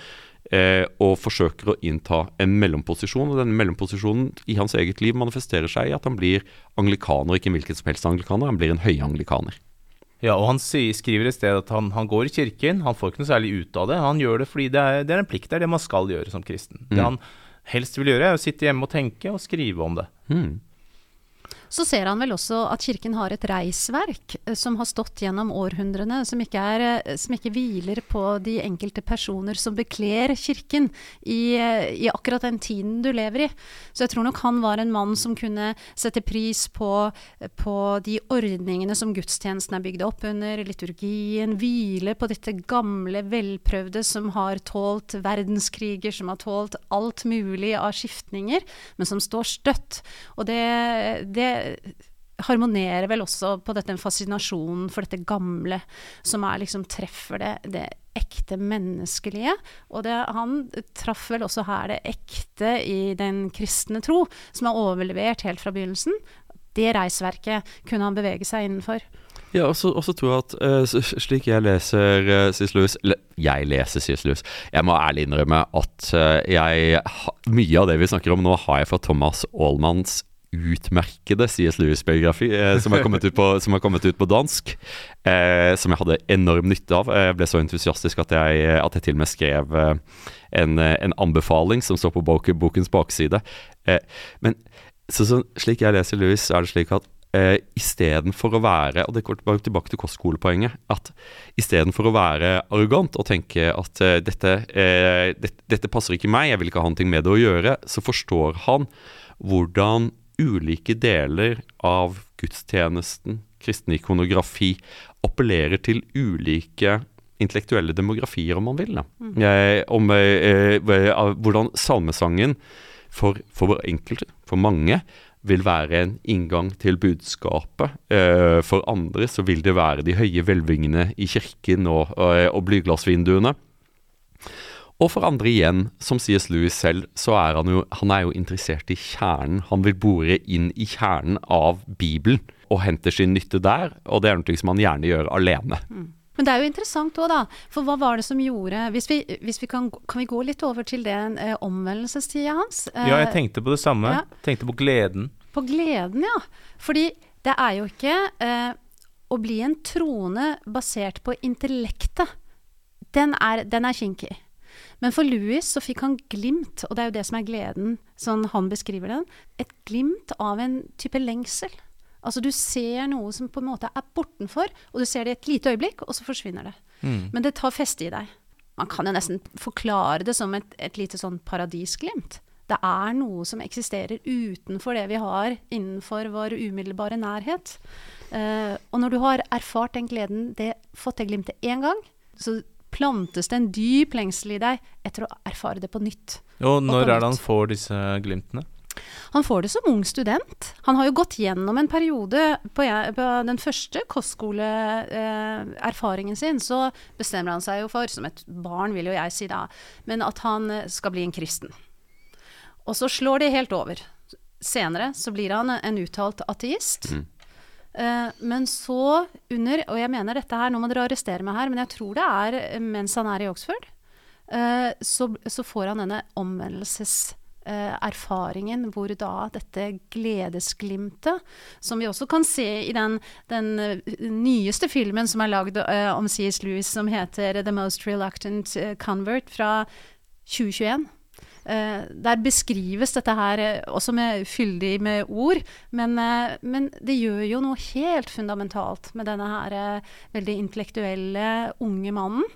eh, og forsøker å innta en mellomposisjon. Og denne mellomposisjonen i hans eget liv manifesterer seg i at han blir anglikaner, ikke en hvilken som helst anglikaner. Han blir en høyanglikaner. Ja, og han skriver et sted at han, han går i kirken, han får ikke noe særlig ut av det. Han gjør det fordi det er, det er en plikt, det er det man skal gjøre som kristen. Det Mm. han helst vil gjøre, er å sitte hjemme og tenke og skrive om det. Hmm. Så ser han vel også at kirken har et reisverk eh, som har stått gjennom århundrene, som ikke, er, eh, som ikke hviler på de enkelte personer som bekler kirken i, eh, i akkurat den tiden du lever i. Så jeg tror nok han var en mann som kunne sette pris på, på de ordningene som gudstjenesten er bygd opp under, liturgien, hvile på dette gamle, velprøvde som har tålt verdenskriger, som har tålt alt mulig av skiftninger, men som står støtt. Og det, det harmonerer vel også på dette fascinasjonen for dette gamle, som er liksom treffer det, det ekte menneskelige. Og det, han traff vel også her det ekte i den kristne tro, som er overlevert helt fra begynnelsen. Det reisverket kunne han bevege seg innenfor. Ja, og så tror jeg at uh, slik jeg leser uh, Sislus Lewis jeg leser Sislus. Jeg må ærlig innrømme at uh, jeg Mye av det vi snakker om nå, har jeg fra Thomas Aalmanns utmerkede C.S. Lewis-biografi, eh, som, som er kommet ut på dansk. Eh, som jeg hadde enorm nytte av. Jeg ble så entusiastisk at jeg, at jeg til og med skrev eh, en, eh, en anbefaling som står på bok, bokens bakside. Eh, men så, så, slik jeg leser Lewis, er det slik at eh, istedenfor å være Og det går tilbake til kostskolepoenget. At istedenfor å være arrogant og tenke at eh, dette, eh, dette, dette passer ikke meg, jeg vil ikke ha noe med det å gjøre, så forstår han hvordan ulike deler av gudstjenesten, kristen ikonografi, appellerer til ulike intellektuelle demografier, om man vil. Da. Eh, om eh, eh, hvordan salmesangen for, for enkelte, for mange, vil være en inngang til budskapet. Eh, for andre så vil det være de høye hvelvingene i kirken og, og, og blyglassvinduene. Og for andre igjen, som C.S. Lewis selv, så er han jo, han er jo interessert i kjernen. Han vil bore inn i kjernen av Bibelen og henter sin nytte der, og det er noe som han gjerne gjør alene. Men det er jo interessant òg, da. For hva var det som gjorde Hvis vi, hvis vi kan, kan vi gå litt over til den eh, omvendelsestida hans? Ja, jeg Eh, tenkte på det samme. ja. Tenkte på gleden. På gleden, ja. Fordi det er jo ikke eh, å bli en troende basert på intellektet. Den er, den er kinkig. Men for Louis så fikk han glimt, og det er jo det som er gleden, sånn han beskriver den, et glimt av en type lengsel. Altså du ser noe som på en måte er bortenfor, og du ser det i et lite øyeblikk, og så forsvinner det. Mm. Men det tar feste i deg. Man kan jo nesten forklare det som et, et lite sånn paradisglimt. Det er noe som eksisterer utenfor det vi har innenfor vår umiddelbare nærhet. Uh, og når du har erfart den gleden, det, fått det glimtet én gang, så plantes det en dyp lengsel i deg etter å erfare det på nytt. Og når og er det han får disse glimtene? Han får det som ung student. Han har jo gått gjennom en periode på, jeg- på den første kostskoleerfaringen sin, så bestemmer han seg jo for, som et barn vil jo jeg si da, men at han eh, skal bli en kristen. Og så slår det helt over. Senere så blir han en uttalt ateist. Eh, men så under Og jeg mener dette her, nå må dere arrestere meg her, men jeg tror det er eh, mens han er i Oxford, eh, så, får han denne omvendelseserfaringen hvor da dette gledesglimtet, som vi også kan se i den, den nyeste filmen som er lagd om C.S. Lewis, som heter The Most Reluctant Convert fra 2021. Eh, der beskrives dette her eh, også med, fyldig med ord, men, eh, men det gjør jo noe helt fundamentalt med denne her eh, veldig intellektuelle unge mannen,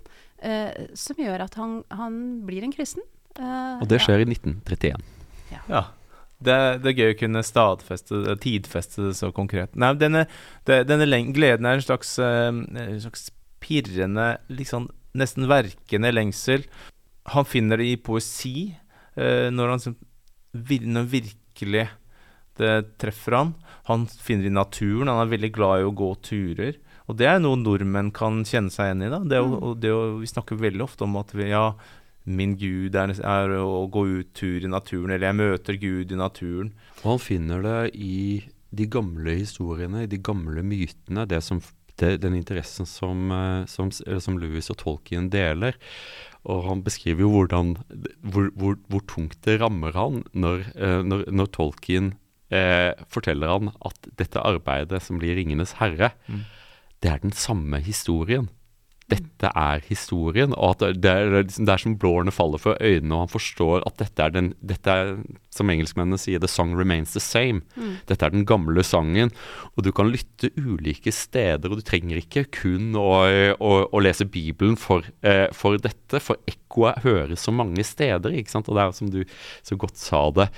eh, som gjør at han, han blir en kristen. Eh, Og det ja. skjer i 1931. Ja. Det, er- det er gøy å kunne stadfeste det, tidfeste det så konkret. Nei, denne, det, denne gleden er en slags, en slags pirrende, liksom nesten verkende lengsel. Han finner det i poesi, når, han, når virkelig det treffer han. Han finner i naturen, han er veldig glad i å gå turer. Og det er noe nordmenn kan kjenne seg igjen i. da. Det, er jo- og det, å- vi snakker veldig ofte om at vi, ja, min Gud er, er å gå ut tur i naturen, eller jeg møter Gud i naturen. Og han finner det i de gamle historiene, i de gamle mytene, det som, det, den interessen som, eh, som, som Lewis og Tolkien deler. Og han beskriver jo hvordan, hvor, hvor, hvor tungt det rammer han når, eh, når, når Tolkien eh, forteller han at dette arbeidet som blir 'Ringenes herre', Mm. det er den samme historien. Dette er historien, og at det er, liksom- det er som blårene faller for øynene, og han forstår at dette er den Dette er, som engelskmennene sier, 'the song remains the same'. Dette er den gamle sangen, og du kan lytte ulike steder, og du trenger ikke kun å, å, å lese Bibelen for, eh, for dette, for ekkoet høres så mange steder, ikke sant? Og det er som du så godt sa det,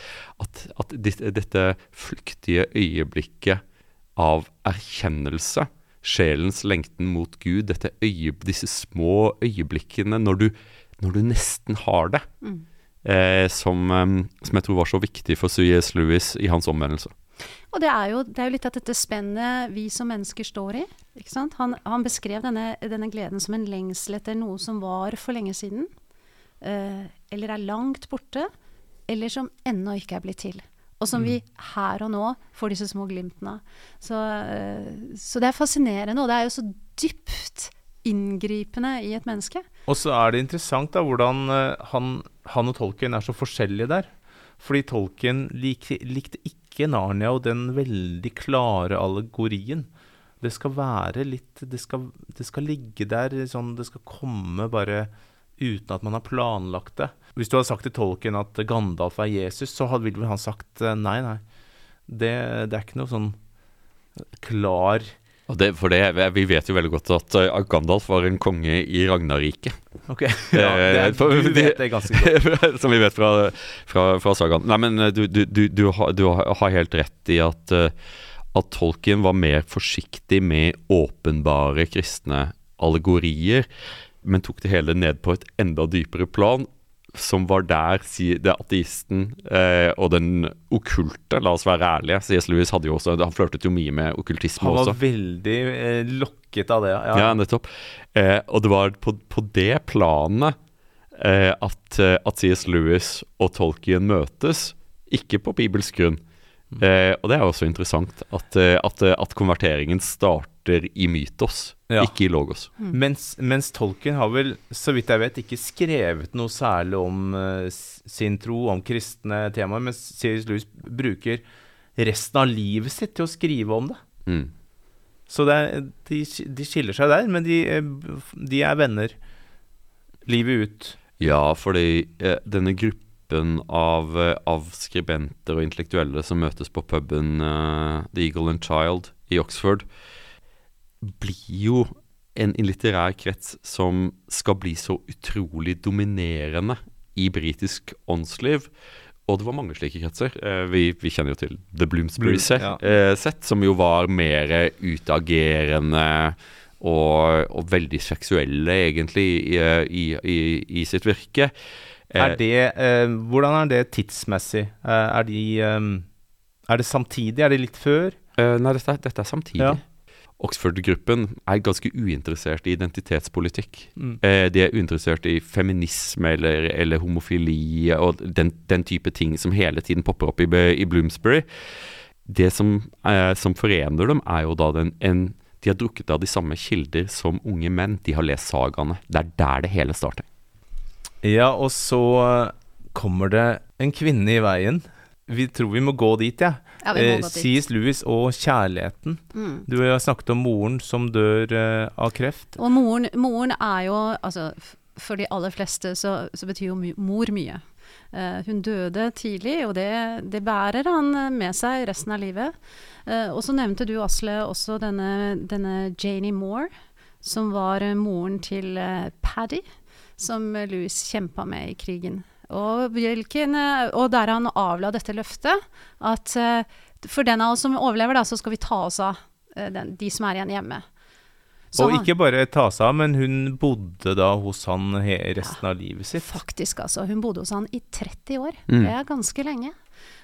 at, at dette flyktige øyeblikket av erkjennelse, sjelens lengten mot Gud, dette øye, disse små øyeblikkene når du, når du nesten har det, eh, som, eh, som jeg tror var så viktig for C.S. Lewis i hans omvendelse. Og det er, jo, det er jo litt at dette spennet vi som mennesker står i. Han, han beskrev denne, denne gleden som en lengsel etter noe som var for lenge siden, eh, eller er langt borte, eller som ennå ikke er blitt til. Og som vi her og nå får disse små glimtene av. Så, eh, så det er fascinerende, og det er jo så dypt inngripende i et menneske. Og så er det interessant da hvordan eh, han, han og Tolkien er så forskjellige der. Fordi Tolkien lik, likte ikke Narnia og den veldig klare allegorien. Det skal være litt Det skal, det skal ligge der sånn Det skal komme bare uten at man har planlagt det. Hvis du hadde sagt til tolken at Gandalf er Jesus, så hadde vel han sagt eh, nei, nei. Det, det er ikke noe sånn klar Og det, for det, vi vet jo veldig godt at eh, Gandalf var en konge i Ragnarriket. Ok, ja, det er, Eh, for- du vet det ganske godt. Som vi vet fra, fra, fra sagaen. Nei, men du, du, du, du, har, du har helt rett i at, at Tolkien var mer forsiktig med åpenbare kristne allegorier, men tok det hele ned på et enda dypere plan, som var der sier det ateisten eh, og den okkulte, la oss være ærlige. C.S. Lewis hadde jo også, han flørtet jo mye med okkultisme også. Han også. var veldig eh, lokket av det. Ja, ja nettopp. Eh, og det var på, på det planet eh, at, eh, at C.S. Lewis og Tolkien møtes, ikke på bibelsk grunn. Eh, og det er også interessant at, at, at konverteringen starter i mytos, Ja. ikke i logos. Mens, mens Tolkien har vel, så vidt jeg vet, ikke skrevet noe særlig om uh, sin tro, om kristne temaer, mens Sirius Lewis bruker resten av livet sitt til å skrive om det. Mm. Så det er, de, de skiller seg der, men de, eh, de er venner livet ut. Ja, fordi eh, denne gruppen av, eh, av skribenter og intellektuelle som møtes på puben eh, The Eagle and Child i Oxford, blir jo en, en litterær krets som skal bli så utrolig dominerende i britisk åndsliv. Og det var mange slike kretser. Eh, vi, vi kjenner jo til The Bloomsbury Bloom, set, ja. eh, som jo var mer utagerende og, og veldig seksuelle, egentlig, i, i, i, i sitt virke. Er det, eh, hvordan er det tidsmessig? Eh, er de eh, Er det samtidig? Er det litt før? Eh, nei, dette, dette er samtidig. Ja. Oxford-gruppen er ganske uinteressert i identitetspolitikk. Mm. Eh, de er uinteressert i feminisme eller, eller homofili og den, den type ting som hele tiden popper opp i, i Bloomsbury. Det som, eh, som forener dem, er jo da den, en De har drukket av de samme kilder som unge menn. De har lest sagaene. Det er der det hele starter. Ja, og så kommer det en kvinne i veien. Vi tror vi må gå dit, ja. Ja, Eh. C.S. Lewis og kjærligheten. Mm. Du har snakket om moren som dør eh, av kreft. Og moren, moren er jo altså, For de aller fleste så, så betyr jo mor mye. Uh, hun døde tidlig, og det, det bærer han med seg resten av livet. Uh, og så nevnte du, Asle, også denne, denne Janie Moore, som var moren til uh, Paddy, som Louis kjempa med i krigen. Og, hvilken, eh, og der han avla dette løftet, at eh, for den av oss som overlever, da, så skal vi ta oss av eh, den, de som er igjen hjemme. Så og ikke bare ta seg av, men hun bodde da hos han resten resten av livet sitt. Faktisk, altså. Hun bodde hos han i 30 år. Mm. Det er ganske lenge.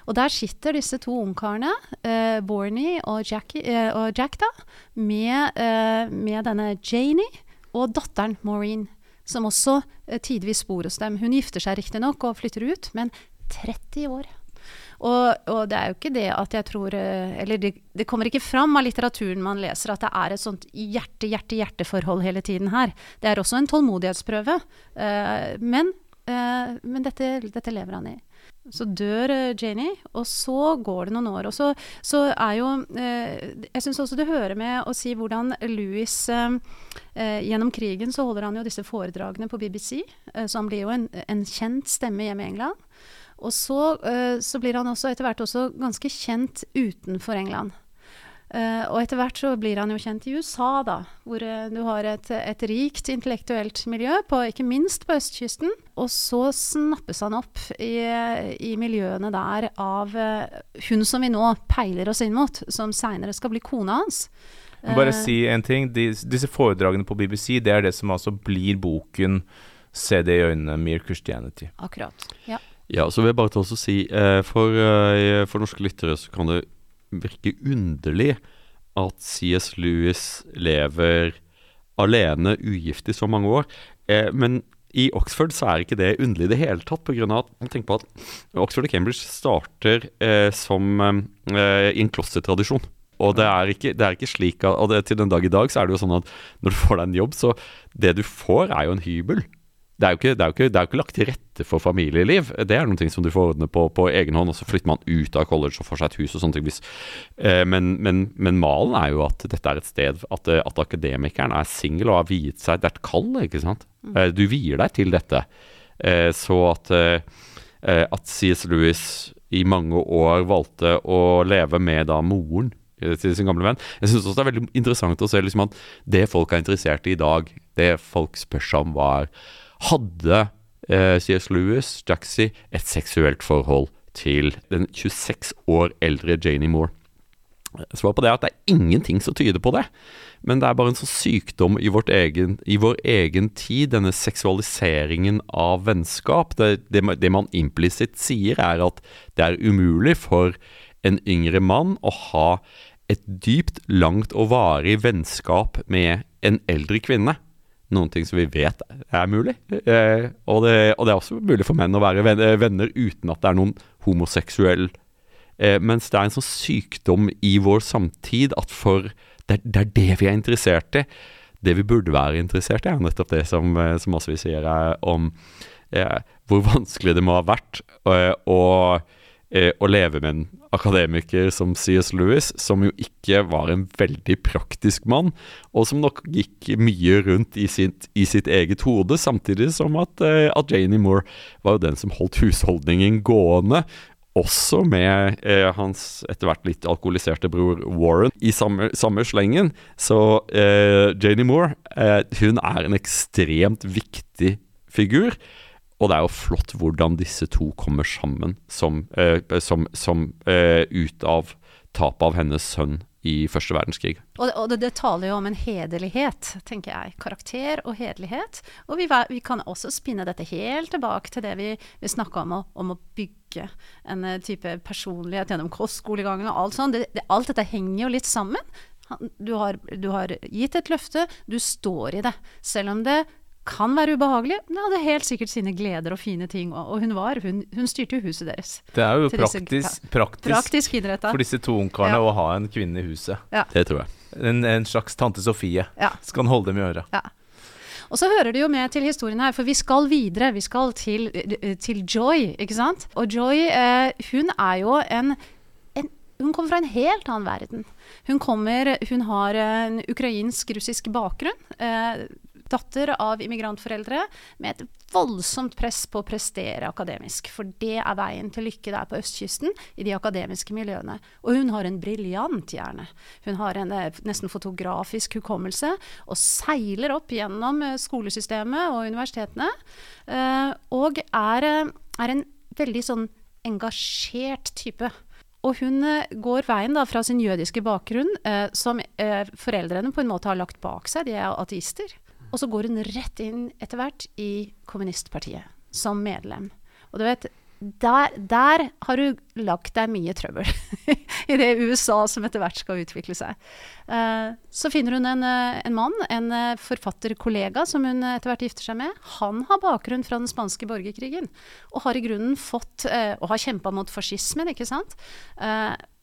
Og der sitter disse to ungkarene, uh, Borny og, Jackie, eh, og Jack, da, med, eh, med denne Janie og datteren Maureen, som også uh, tidvis bor hos dem. Hun gifter seg riktignok og flytter ut, men 30 år. Og, og det er jo ikke det at jeg tror eh, Eller det, det kommer ikke fram av litteraturen man leser at det er et sånt hjerte-hjerte-hjerteforhold hele tiden her. Det er også en tålmodighetsprøve. eh, men eh, men dette, dette lever han i. Så dør eh, Janie, og så går det noen år. Og så, så er jo eh, Jeg syns også det hører med å si hvordan Louis eh, eh, Gjennom krigen så holder han jo disse foredragene på BBC, eh, så han blir jo en, en kjent stemme hjemme i England. Og så, eh, så blir han også etter hvert også ganske kjent utenfor England. Eh, og etter hvert så blir han jo kjent i USA, da, hvor uh, du har et, et rikt intellektuelt miljø, på, ikke minst på østkysten. Og så snappes han opp i, i miljøene der av uh, hun som vi nå peiler oss inn mot, som seinere skal bli kona hans. Bare si en ting. De, disse foredragene på BBC, det er det som altså blir boken 'Se det i øynene', 'Mere Christianity'. Akkurat. Ja. Ja, så vil jeg bare ta også si for, for norske lyttere så kan det virke underlig at CS Lewis lever alene, ugift i så mange år. Eh, men i Oxford så er ikke det underlig i det hele tatt, pga. at tenk på at Oxford og Cambridge starter eh, som eh, i en klostertradisjon. Og det er, ikke, det er ikke slik at Og det, til den dag i dag så er det jo sånn at når du får deg en jobb, så det du får, er jo en hybel. Det er, jo ikke, det, er jo ikke, det er jo ikke lagt til rette for familieliv. Det er noen ting som du får ordne på, på egen hånd, og så flytter man ut av college og får seg et hus og sånne ting. Eh, men, men, men malen er jo at dette er et sted at, eh, at akademikeren er singel og har viet seg Det er et kall, ikke sant? Eh, Du vier deg til dette. Eh, Så at, at C.S. Lewis i mange år valgte å leve med da moren til sin gamle venn. Jeg syns også det er veldig interessant å se liksom at det folk er interessert i i dag, det folk spør seg om, var Hadde eh, C.S. Lewis, Jaxie, et seksuelt forhold til den 26 år eldre Janie Moore? Svar på det er at det er ingenting som tyder på det. Men det er bare en sånn sykdom i, egen, i vår egen tid, denne seksualiseringen av vennskap. Det, det, det man implisitt sier, er at det er umulig for en yngre mann å ha et dypt, langt og varig vennskap med en eldre kvinne. Noen ting som vi vet er mulig. Eh, og, det, og det er også mulig for menn å være venner, venner uten at det er noen homoseksuell Eh, mens det er en sånn sykdom i vår samtid at for det, det er det vi er interessert i. Det vi burde være interessert i, er nettopp det som, som også vi sier er om eh, hvor vanskelig det må ha vært eh, eh, å leve med en akademiker som C.S. Lewis, som jo ikke var en veldig praktisk mann, og som nok gikk mye rundt i sitt, i sitt eget hode, samtidig som at, eh, at Janie Moore var jo den som holdt husholdningen gående, også med eh, hans etter hvert litt alkoholiserte bror Warren i samme, samme slengen. Så eh, Janie Moore eh, hun er en ekstremt viktig figur. Og det er jo flott hvordan disse to kommer sammen som, eh, som, som eh, ut av tapet av hennes sønn i første verdenskrig. Og, og det, det, taler jo om en hederlighet, tenker jeg. Karakter og hederlighet. Og vi, vi kan også spinne dette helt tilbake til det vi, vi snakka om, om, å bygge en eh, type personlighet gjennom kostskolegangen og alt sånt. Det, det, alt dette henger jo litt sammen. Du har, du har gitt et løfte, du står i det. Selv om det kan være ubehagelig. Men det hadde helt sikkert sine gleder og fine ting. Og, hun var, hun, hun styrte jo huset deres. Det er jo praktisk, disse, praktisk, praktisk for disse to ungkarene ja. å ha en kvinne i huset. Ja. Det tror jeg. En, en slags tante Sofie. Ja. Skal han holde dem i øret. Ja. Og så hører det jo med til historien her, for vi skal videre. Vi skal til, til Joy, ikke sant. Og Joy, eh, hun er jo en, en hun kommer fra en helt annen verden. Hun, kommer, hun har en ukrainsk-russisk bakgrunn. Eh, datter av immigrantforeldre med et voldsomt press på å prestere akademisk. For det er veien til lykke der på østkysten, i de akademiske miljøene. Og hun har en briljant hjerne. Hun har en eh, nesten fotografisk hukommelse og seiler opp gjennom eh, skolesystemet og universitetene. Eh, og er, er en veldig sånn engasjert type. Og hun går veien da fra sin jødiske bakgrunn, eh, som eh, foreldrene på en måte har lagt bak seg, de er ateister. Og så går hun rett inn etter hvert i kommunistpartiet som medlem. Og du vet, der, der har du lagt deg mye trøbbel i det USA som etter hvert skal utvikle seg. Uh, så finner hun en, eh, en mann, en uh, forfatterkollega som hun etter hvert gifter seg med. Han har bakgrunn fra den spanske borgerkrigen og har i grunnen fått uh, Og har kjempa mot fascismen, ikke sant.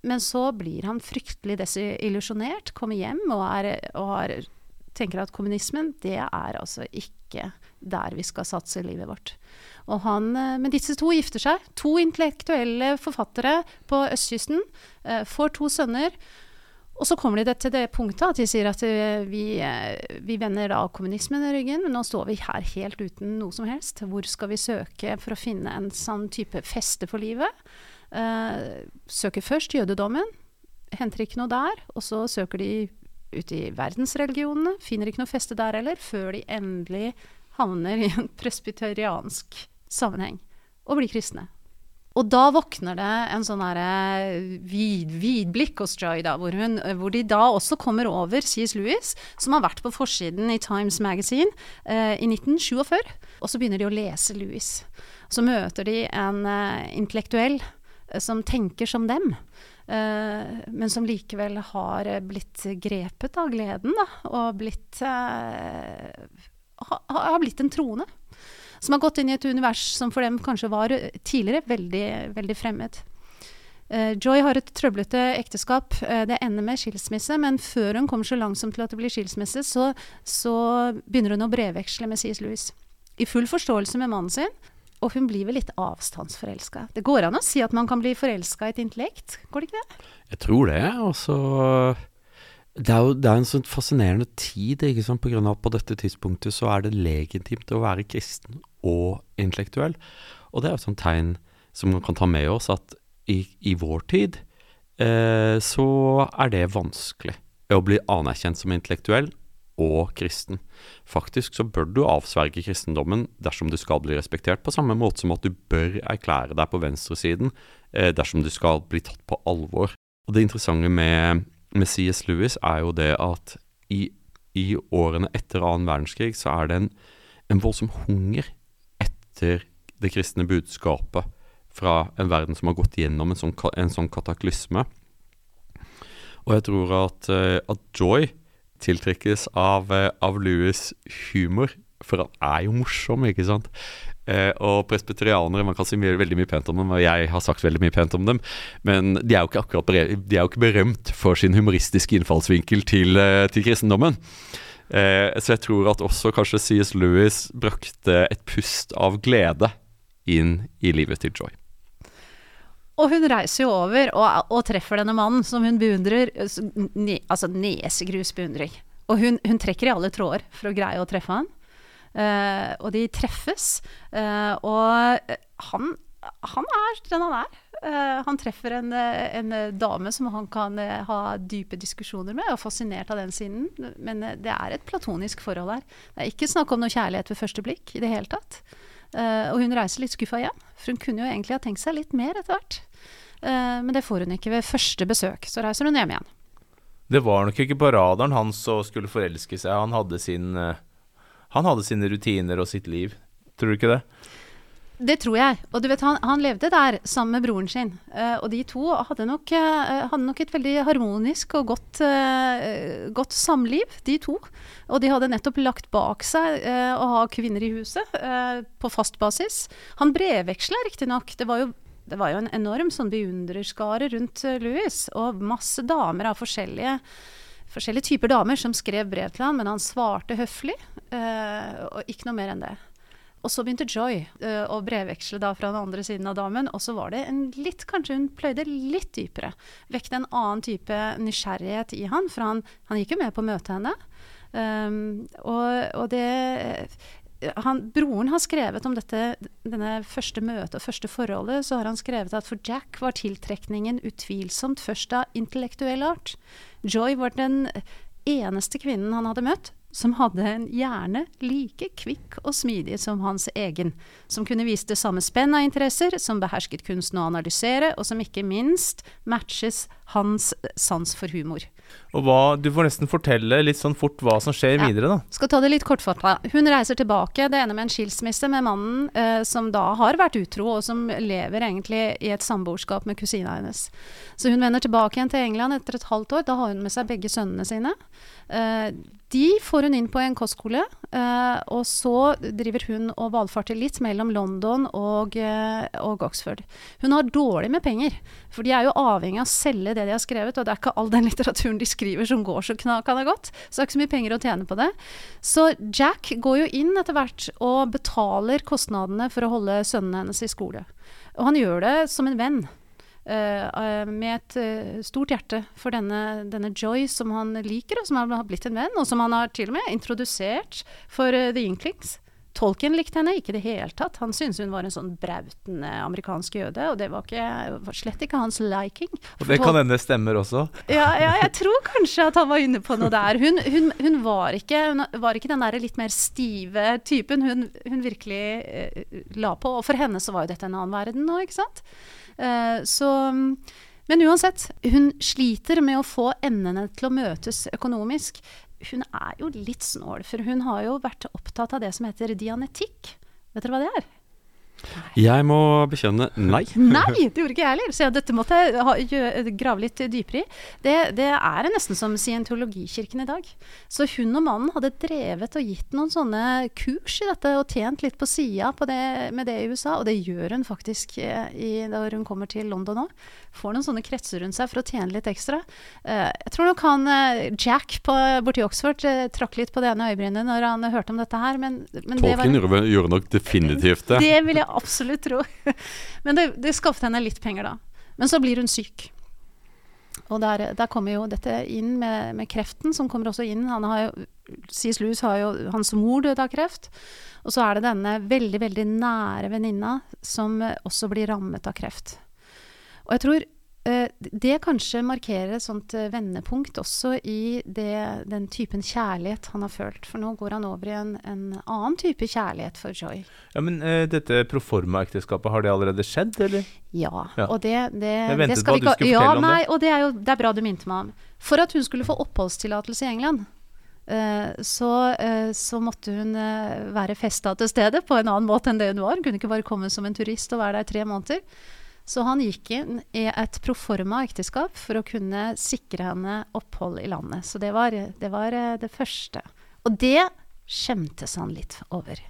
men så blir han fryktelig desillusjonert, kommer hjem og, er, og har tenker at kommunismen, det er altså ikke der vi skal satse livet vårt. Og han, eh, men disse to gifter seg. To intellektuelle forfattere på østkysten. Eh, får to sønner. Og så kommer de til det punktet at de sier at eh, vi, vi vender da kommunismen i ryggen, men nå står vi her helt uten noe som helst. Hvor skal vi søke for å finne en sånn type feste for livet? søker først jødedommen, henter ikke noe der. Og så søker de ute i verdensreligionene. Finner ikke noe feste der heller, før de endelig havner i en presbyteriansk sammenheng og blir kristne. Og da våkner det en sånn vid, vidblikk hos Joy, da, hvor, hun, hvor, de da også kommer over C.S. Lewis, som har vært på forsiden i Times Magazine eh, i 1947. Og så begynner de å lese Lewis. Så møter de en eh, intellektuell eh, som tenker som dem. Uh, men som likevel har blitt grepet av gleden, da, og blitt uh, har blitt en troende. Som har gått inn i et univers som for dem kanskje var tidligere veldig, veldig fremmed. Joy har et trøblete ekteskap. det ender med skilsmisse, men før hun kommer så langsomt til at det blir skilsmisse, så, så begynner hun å brevveksle med C.S. Lewis. I full forståelse med mannen sin, og hun blir vel litt avstandsforelska. Det går an å si at man kan bli forelska i et intellekt, går det ikke det? Jeg tror det. Og så det er jo det er en sånn fascinerende tid, ikke sant? på grunn av at på dette tidspunktet så er det legitimt å være kristen og intellektuell. Og det er jo et sånt tegn som man kan ta med oss, at i, i vår tid eh, så er det vanskelig å bli anerkjent som intellektuell og kristen. Faktisk så bør du avsverge kristendommen dersom du skal bli respektert, på samme måte som at du bør erklære deg på venstresiden eh, dersom du skal bli tatt på alvor. Og Det interessante med, med C.S. Lewis er jo det at i, i, årene etter annen verdenskrig så er det en, en voldsom hunger etter det kristne budskapet fra en verden som har gått gjennom en sånn, en sånn kataklysme. Og jeg tror at, eh, at Joy tiltrekkes av, eh, av Louis' humor, for han er jo morsom, ikke sant? Eh, og presbyterianere, man kan si mye, veldig mye pent om dem, og jeg har sagt veldig mye pent om dem, men de er jo ikke akkurat de er jo ikke berømt for sin humoristiske innfallsvinkel til, eh, til kristendommen. Eh, så jeg tror at også kanskje C.S. Lewis brakte et pust av glede inn i livet til Joy. Og hun reiser jo over og, og treffer denne mannen som hun beundrer. Altså nesegrus beundring. Og hun, hun, trekker i alle tråder for å greie å treffe han. Uh, og de treffes. Uh, og han, han, er den han er. Uh, han treffer en, en, dame som han kan ha dype diskusjoner med, og er fascinert av den siden. Men det er et platonisk forhold her. Det er ikke snakk om noe kjærlighet ved første blikk i det hele tatt. Og hun reiser litt skuffa hjem, for hun kunne jo egentlig ha tenkt seg litt mer etter hvert. Uh, men det får hun ikke ved første besøk. Så reiser hun hjem igjen. Det var nok ikke på radaren hans å skulle forelske seg. Han hadde, sin, eh, han hadde sine rutiner og sitt liv. Tror du ikke det? Det tror jeg. Og du vet, han, han levde der sammen med broren sin. Eh, og de to hadde nok, eh, hadde nok et veldig harmonisk og godt, eh, godt samliv, de to. Og de hadde nettopp lagt bak seg eh, å ha kvinner i huset eh, på fast basis. Han brevveksla riktignok. Det var jo det var jo en enorm sånn beundrerskare rundt eh, Louis, og masse damer av forskjellige, forskjellige typer damer som skrev brev til han, men han svarte høflig, eh, og ikke noe mer enn det. Og så begynte Joy uh, å brevveksle da fra den andre siden av damen, og så var det en litt Kanskje hun pløyde litt dypere. Vekte en annen type nysgjerrighet i han, for han, han gikk jo med på å møte henne. Um, og, og det han, broren har skrevet om dette, denne første møtet og første forholdet, så har han skrevet at for Jack var tiltrekningen utvilsomt først av intellektuell art. Joy var den eneste kvinnen han hadde møtt som hadde en hjerne like kvikk og smidig som hans egen, som kunne vise det samme spenn av interesser, som behersket kunsten å analysere, og som ikke minst matches hans sans for humor. Og hva, Du får nesten fortelle litt sånn fort hva som skjer Ja. videre, da. Skal ta det litt kortfatta. Hun reiser tilbake, det ender med en skilsmisse med mannen eh, som da har vært utro, og som lever egentlig i et samboerskap med kusina hennes. Så hun vender tilbake igjen til England etter et halvt år. Da har hun med seg begge sønnene sine. Eh, de får hun inn på en kostskole, eh, og så driver hun og valfarter litt mellom London og, eh, og Oxford. Hun har dårlig med penger, for de er jo avhengig av å selge det de har skrevet, og det er ikke all den litteraturen de skriver som går så knakende godt. Så det er ikke så mye penger å tjene på det. Så Jack går jo inn etter hvert og betaler kostnadene for å holde sønnene hennes i skole. Og han gjør det som en venn. Eh, eh, med et eh, stort hjerte for denne, denne Joy som han liker, og som har blitt en venn, og som han har til og med introdusert for The Inklings. Tolkien likte henne ikke i det hele tatt. Han syntes hun var en sånn brautende amerikansk jøde, og det var, ikke, var slett ikke hans liking. Og det kan hende stemmer også. Ja, ja, jeg tror kanskje at han var inne på noe der. Hun, hun, hun, var, ikke, hun var ikke den der litt mer stive typen hun, hun virkelig eh, la på. Og for henne så var jo dette en annen verden nå, ikke sant. Eh, så Men uansett, hun sliter med å få endene til å møtes økonomisk. Hun er jo litt snål, for hun har jo vært opptatt av det som heter dianetikk. Vet dere hva det er? Jeg må bekjenne nei. Nei, det gjorde ikke jeg heller. Så dette måtte jeg grave litt dypere i. Det, det er nesten som scientologikirken i dag. Så hun og mannen hadde drevet og gitt noen sånne kurs i dette, og tjent litt på sida med det i USA. Og det gjør hun faktisk eh, i, når hun kommer til London òg. Får noen sånne kretser rundt seg for å tjene litt ekstra. Eh, jeg tror nok han eh, Jack på, borti Oxford trakk litt på det ene øyebrynet når han hørte om dette her, men, men det var gjorde nok definitivt det. det vil jeg absolutt tro. Men det, det skaffet henne litt penger, da. Men så blir hun syk. Og der, der kommer jo dette inn med, med kreften, som kommer også inn. Han har jo, C.S. Lewis har jo Hans mor døde av kreft. Og så er det denne veldig, veldig nære venninna som også blir rammet av kreft. Og jeg tror det kanskje markerer et sånt eh, vendepunkt også i det, den typen kjærlighet han har følt. For nå går han over i en, en annen type kjærlighet for Joy. Ja, Men eh, dette proforma-ekteskapet, har det allerede skjedd, eller? Ja, Ja. og det, det, det skal vi ikke ja, nei, det. Og det er jo det er bra du minte meg om. For at hun skulle få oppholdstillatelse i England, eh, så, eh, så måtte hun eh, være festa til stede på en annen måte enn det hun var. Hun kunne ikke bare komme som en turist og være der i tre måneder. Så han gikk inn i et proforma ekteskap for å kunne sikre henne opphold i landet. Så det var det, var eh, det første. Og det skjemtes han litt over.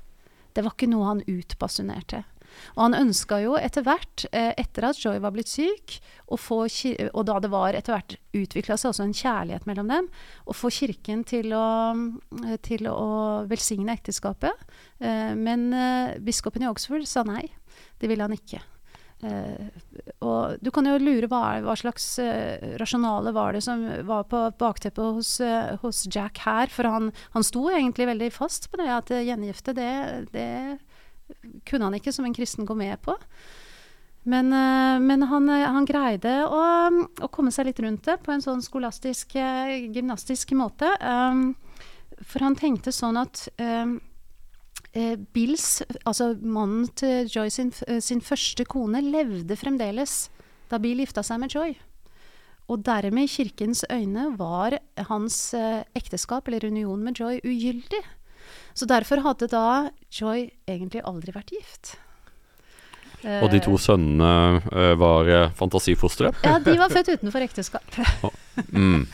Det var ikke noe han utbasunerte. Og han ønska jo etter hvert, eh, etter at Joy var blitt syk, få og da det var etter hvert utvikla seg også en kjærlighet mellom dem, å få kirken til å, eh, til å velsigne ekteskapet. Men biskopen i Oxford sa nei. Det ville han ikke. Eh, og du kan jo lure hva, hva slags eh, rasjonale var det som var på bakteppet hos, eh, hos Jack her. For han, han sto egentlig veldig fast på det at gjengifte, det, det kunne han ikke som en kristen gå med på. Men, men han, han greide å, å komme seg litt rundt det på en sånn skolastisk, gymnastisk måte. Um, for han tenkte sånn at um, Bills, altså mannen til Joy sin, eh, sin første kone, levde fremdeles da Bill gifta seg med Joy. og dermed i kirkens øyne var hans eh, ekteskap eller union med Joy ugyldig. Så derfor hadde da Joy egentlig aldri vært gift. Og de to sønnene eh, var eh, fantasifostre? Ja, de var født utenfor ekteskap. Mm.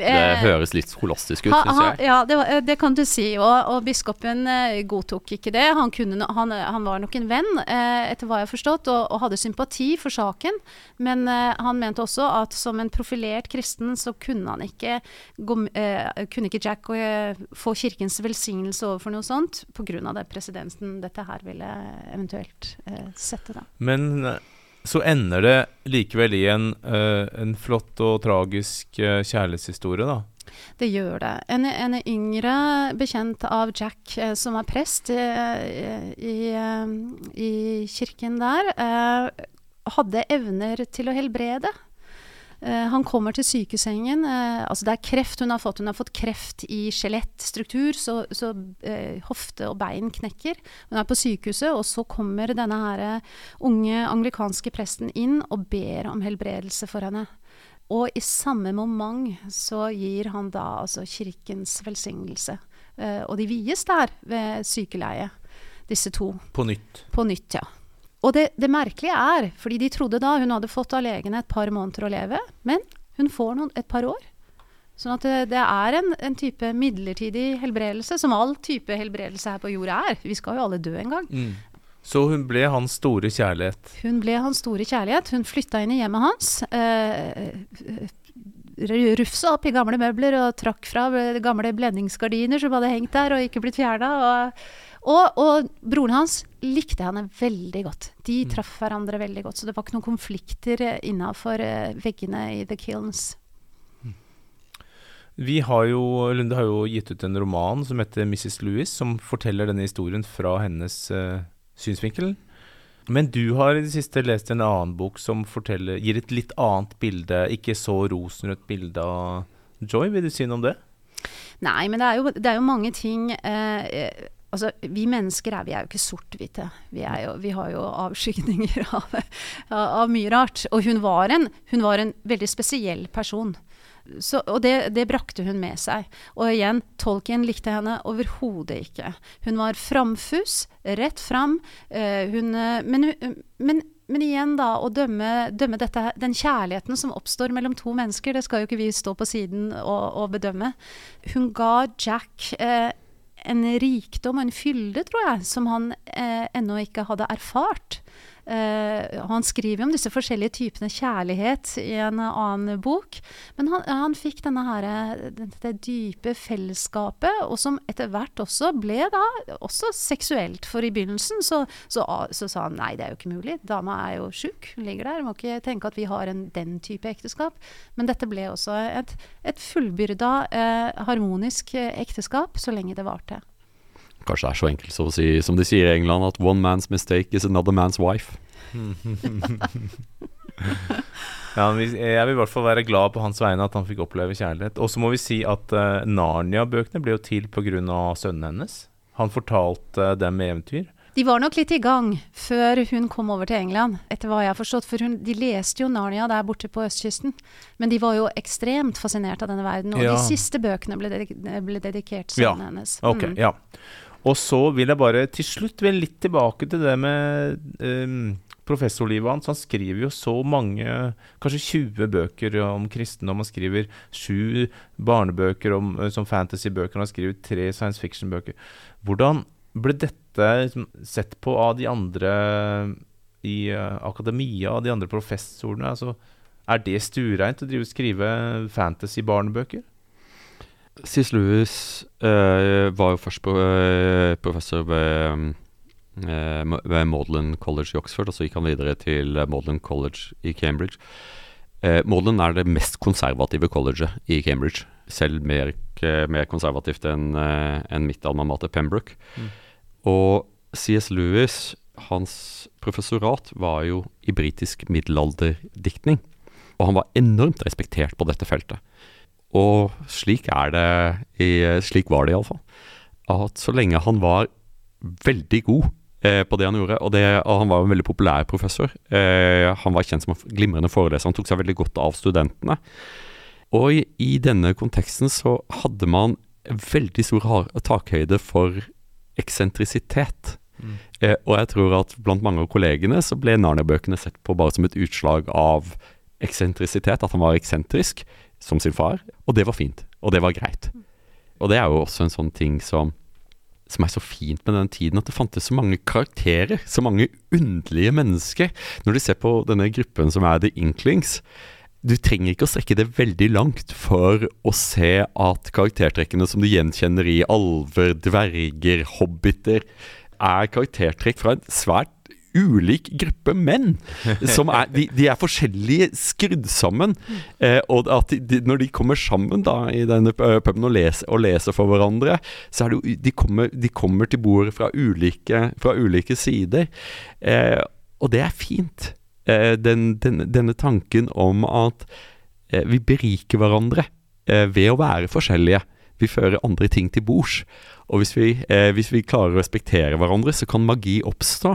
Det Eh, høres litt skolastisk ut, syns jeg. Ja, det, eh, det kan du si. Og, og biskopen eh, godtok ikke det. Han, kunne, han, han var nok en venn, eh, etter hva jeg har forstått, og, og hadde sympati for saken. Men han mente også at som en profilert kristen, så kunne han ikke gå, Kunne ikke Jack få kirkens velsignelse overfor noe sånt, pga. det presedensen dette her ville eventuelt sette, da. Men så ender det likevel i en, uh, en flott og tragisk uh, kjærlighetshistorie, da. Det gjør det. En, en yngre bekjent av Jack, eh, som er prest eh, i, i kirken der, hadde evner til å helbrede. Eh, han kommer til sykesengen. eh, altså det er kreft hun har fått. Hun har fått kreft i skjelettstruktur, så, så eh, hofte og bein knekker. Hun er på sykehuset, og så kommer denne her unge anglikanske presten inn og ber om helbredelse for henne. Og i samme moment så gir han da altså kirkens velsignelse. Og de vies der ved sykeleie, disse to. På nytt. På nytt, ja. Og det, det merkelige er, fordi de trodde da hun hadde fått av legene et par måneder å leve, men hun får noen, et par år. Sånn at det, det er en, en type midlertidig helbredelse, som all type helbredelse her på jorda er. Vi skal jo alle dø en gang. Så hun ble hans store kjærlighet. Hun ble hans store kjærlighet. Hun flytta inn i hjemmet hans. Eh, Rufsa opp i gamle møbler og trakk fra gamle blendingsgardiner som hadde hengt der og ikke blitt fjerna. Og, og, og broren hans likte henne veldig godt. De traff hverandre veldig godt. Så det var ikke noen konflikter innafor veggene i The Kilns. Vi har jo, Lunde har jo gitt ut en roman som heter 'Mrs. Lewis', som forteller denne historien fra hennes uh, synsvinkel. Men du har i det siste lest en annen bok som forteller, gir et litt annet bilde, ikke så rosenrødt bilde av Joy. Vil du si noe om det? Nei, men det er jo, det er jo mange ting eh, eh, Altså, vi mennesker er, vi er jo ikke sort-hvite. Vi, vi har jo avskygninger av, av, av mye rart. Og hun var en, hun var en veldig spesiell person. Så, og det, det brakte hun med seg. Og igjen, Tolkien likte henne overhodet ikke. Hun var framfus, rett fram. eh, hun, eh, men, men, men igjen, da, å dømme, dømme dette, den kjærligheten som oppstår mellom to mennesker, det skal jo ikke vi stå på siden og, og bedømme. Hun ga Jack eh, en rikdom og en fylde, tror jeg, som han eh, ennå ikke hadde erfart. Eh, han skriver om disse forskjellige typene kjærlighet i en annen bok. Men han, han fikk denne her, dette dype fellesskapet, og som etter hvert også ble da også seksuelt. For i begynnelsen så, så, så sa han nei, det er jo ikke mulig. Dama er jo sjuk, hun ligger der. Må ikke tenke at vi har en, den type ekteskap. Men dette ble også et, et fullbyrda, eh, harmonisk eh, ekteskap så lenge det varte. Kanskje det er så enkelt som, å si, som de sier i England, at one man's mistake is another man's wife. Ja, men vi- Jeg vil i hvert fall være glad på hans vegne at han fikk oppleve kjærlighet. Og så må vi si at uh, Narnia-bøkene ble jo til pga. sønnen hennes. Han fortalte dem eventyr. De var nok litt i gang før hun kom over til England, etter hva jeg har forstått. For hun, de leste jo Narnia der borte på østkysten. Men de var jo ekstremt fascinert av denne verden. Og Ja. de siste bøkene ble, dedik ble dedikert Ja, sønnen hennes. Ok, Okay, ja. Og så vil jeg bare til slutt vil litt tilbake til det med um, professorlivet hans. Han skriver jo så mange, kanskje 20 bøker om kristendom. Han skriver sju barnebøker om, eh, som fantasybøker. Han har skrevet tre science fiction-bøker. Hvordan ble dette liksom sett på av de andre i eh, akademia, av de andre professorene? Altså, er det stuereint å drive og skrive fantasy-barnebøker? C.S. Lewis eh, var jo først på, eh, professor ved, eh, ved Magdalen College i Oxford, og så gikk han videre til Maudlin Magdalen College i Cambridge. Eh, Magdalen er det mest konservative colleget i Cambridge, selv mer, mer konservativt enn enn mitt alma mater Pembroke. Og C.S. Lewis, hans professorat, var jo i britisk middelalderdiktning. Og han var enormt respektert på dette feltet. Og slik er det i, Slik var det iallfall. At så lenge han var veldig god eh, på det han gjorde. Og, det, og han var en veldig populær professor. Eh, han var kjent som en glimrende foreleser. Han tok seg veldig godt av studentene. Og i, i denne konteksten så hadde man veldig stor takhøyde for eksentrisitet. Mm. Eh, og jeg tror at blant mange av kollegene så ble Narnia-bøkene sett på bare som et utslag av eksentrisitet, at han var eksentrisk, som sin far. Og det var fint. Og det var greit. Og det er jo også en sånn ting som som er så fint med den tiden, at det fantes så mange karakterer, så mange underlige mennesker. Når du ser på denne gruppen som er The Inklings, du trenger ikke å strekke det veldig langt for å se at karaktertrekkene som du gjenkjenner i alver, dverger, hobbiter, er karaktertrekk fra en svært ulik gruppe menn. Som er, de, de er forskjellige skrudd sammen. Eh, og at de, når de kommer sammen da i denne eh, puben og leser, og leser for hverandre, så er det de kommer, de kommer til bordet fra ulike, fra ulike sider. Eh, og det er fint. Eh, den, den, denne tanken om at eh, vi beriker hverandre eh, ved å være forskjellige. Vi fører andre ting til bords. Og hvis vi, eh, hvis vi klarer å respektere hverandre, så kan magi oppstå.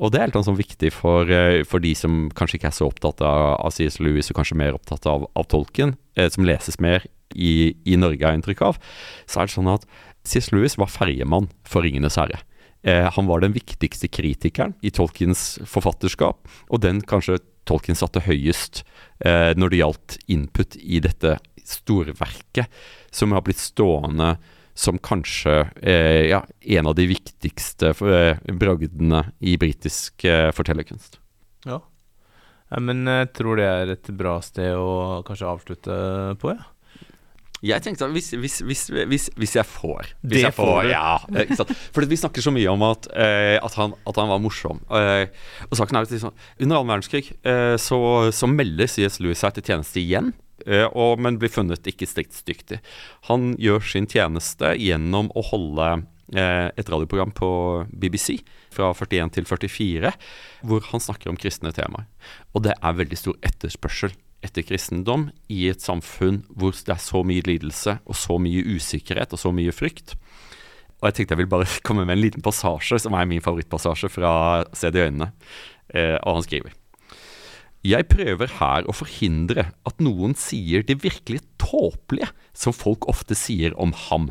Og det er helt sånn viktig for, eh, for de som kanskje ikke er så opptatt av, av C.S. Lewis, og kanskje mer opptatt av, av tolken, eh, som leses mer i, i Norge, har jeg inntrykk av. Så er det sånn at C.S. Lewis var ferjemann for Ringenes herre. Eh, han var den viktigste kritikeren i Tolkiens forfatterskap, og den kanskje Tolkien satte høyest eh, når det gjaldt input i dette storverket, som har blitt stående som kanskje eh, ja, en av de viktigste eh, bragdene i britisk eh, fortellerkunst. Ja. ja. Men jeg tror det er et bra sted å kanskje avslutte på, ja. Jeg tenkte at hvis, hvis, hvis, hvis, hvis jeg får hvis Det jeg får. Ja, eh, ikke sant? For vi snakker så mye om at, eh, at, han, at han var morsom. Eh, og saken er jo liksom Under annen verdenskrig eh, så, så melder C.S. Lewis seg til tjeneste igjen. Eh, og, men blir funnet ikke stridsdyktig. Han gjør sin tjeneste gjennom å holde eh, et radioprogram på BBC fra 41 til 44, hvor han snakker om kristne temaer. Og det er veldig stor etterspørsel etter kristendom i et samfunn hvor det er så mye lidelse og så mye usikkerhet og så mye frykt. Og jeg tenkte jeg ville bare komme med en liten passasje som er min favorittpassasje fra Se det i øynene. Eh, og han skriver Jeg prøver her å forhindre at noen sier det virkelig tåpelige som folk ofte sier om ham.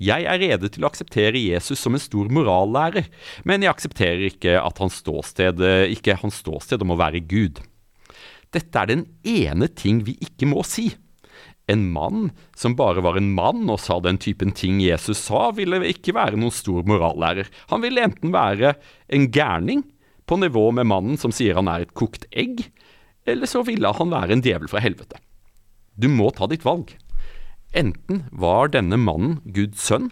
Jeg er rede til å akseptere Jesus som en stor morallærer, men jeg aksepterer ikke, hans ståsted, ikke hans ståsted om å være Gud. Dette er den ene ting vi ikke må si. En mann som bare var en mann og sa den typen ting Jesus sa, ville ikke være noen stor morallærer. Han ville enten være en gærning, på nivå med mannen som sier han er et kokt egg, eller så ville han være en djevel fra helvete. Du må ta ditt valg. Enten var denne mannen Guds sønn,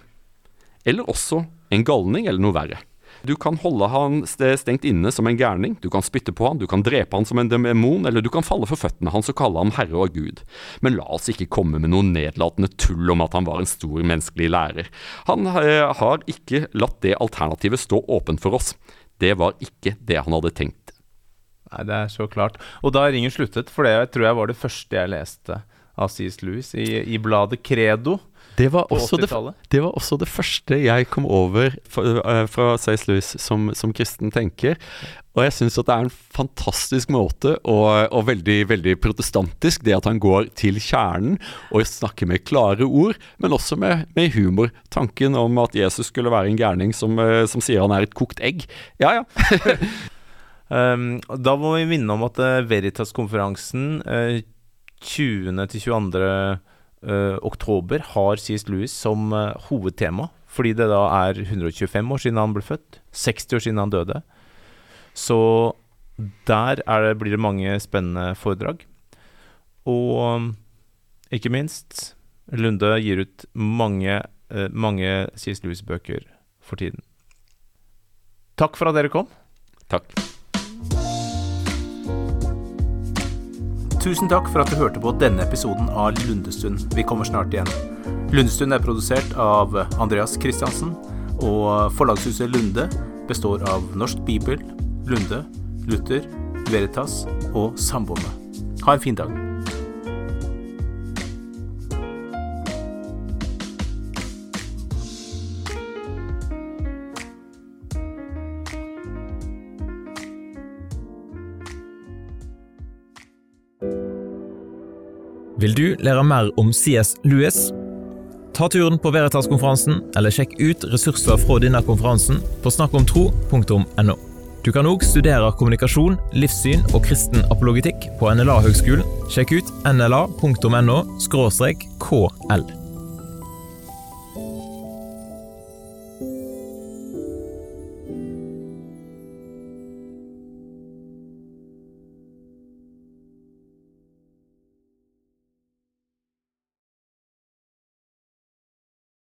eller også en galning eller noe verre. Du kan holde han stengt inne som en gærning, du kan spytte på han, du kan drepe han som en demon, eller du kan falle for føttene hans og kalle ham herre og gud. Men la oss ikke komme med noe nedlatende tull om at han var en stor menneskelig lærer. Han eh, har ikke latt det alternativet stå åpent for oss. Det var ikke det han hadde tenkt. Nei, det er så klart. Og da ringen sluttet, for det tror jeg var det første jeg leste av C.S. Lewis i, i bladet Credo Det var, det, det var også det første jeg kom over fra, eh, fra C.S. Lewis som, som kristen tenker. Og jeg syns at det er en fantastisk måte, og, og veldig, veldig protestantisk, det at han går til kjernen og snakker med klare ord, men også med, med humor. Tanken om at Jesus skulle være en gærning som, eh, som sier han er et kokt egg. Ja, ja. Um, da må vi minne om at uh, Veritas-konferansen uh, 20. til 22. uh, oktober har C.S. Lewis som uh, hovedtema, fordi det da er 125 år siden han ble født, 60 år siden han døde. Så der er det, blir det mange spennende foredrag. Og um, ikke minst, Lunde gir ut mange, mange C.S. Lewis-bøker for tiden. Takk for at dere kom. Takk. Tusen takk for at du hørte på denne episoden av Lundestund. Vi kommer snart igjen. Lundestund er produsert av Andreas Christiansen, og forlagshuset Lunde består av Norsk Bibel, Lunde, Luther, Veritas og Samboende. Ha en fin dag. Vil du lære mer om CS Lewis? Ta turen på Veritas-konferansen, eller sjekk ut ressurser fra denne konferansen på snakkomtro.no. Du kan òg studere kommunikasjon, livssyn og kristen apologitikk på NLA-høgskolen. Sjekk ut nla.no kl.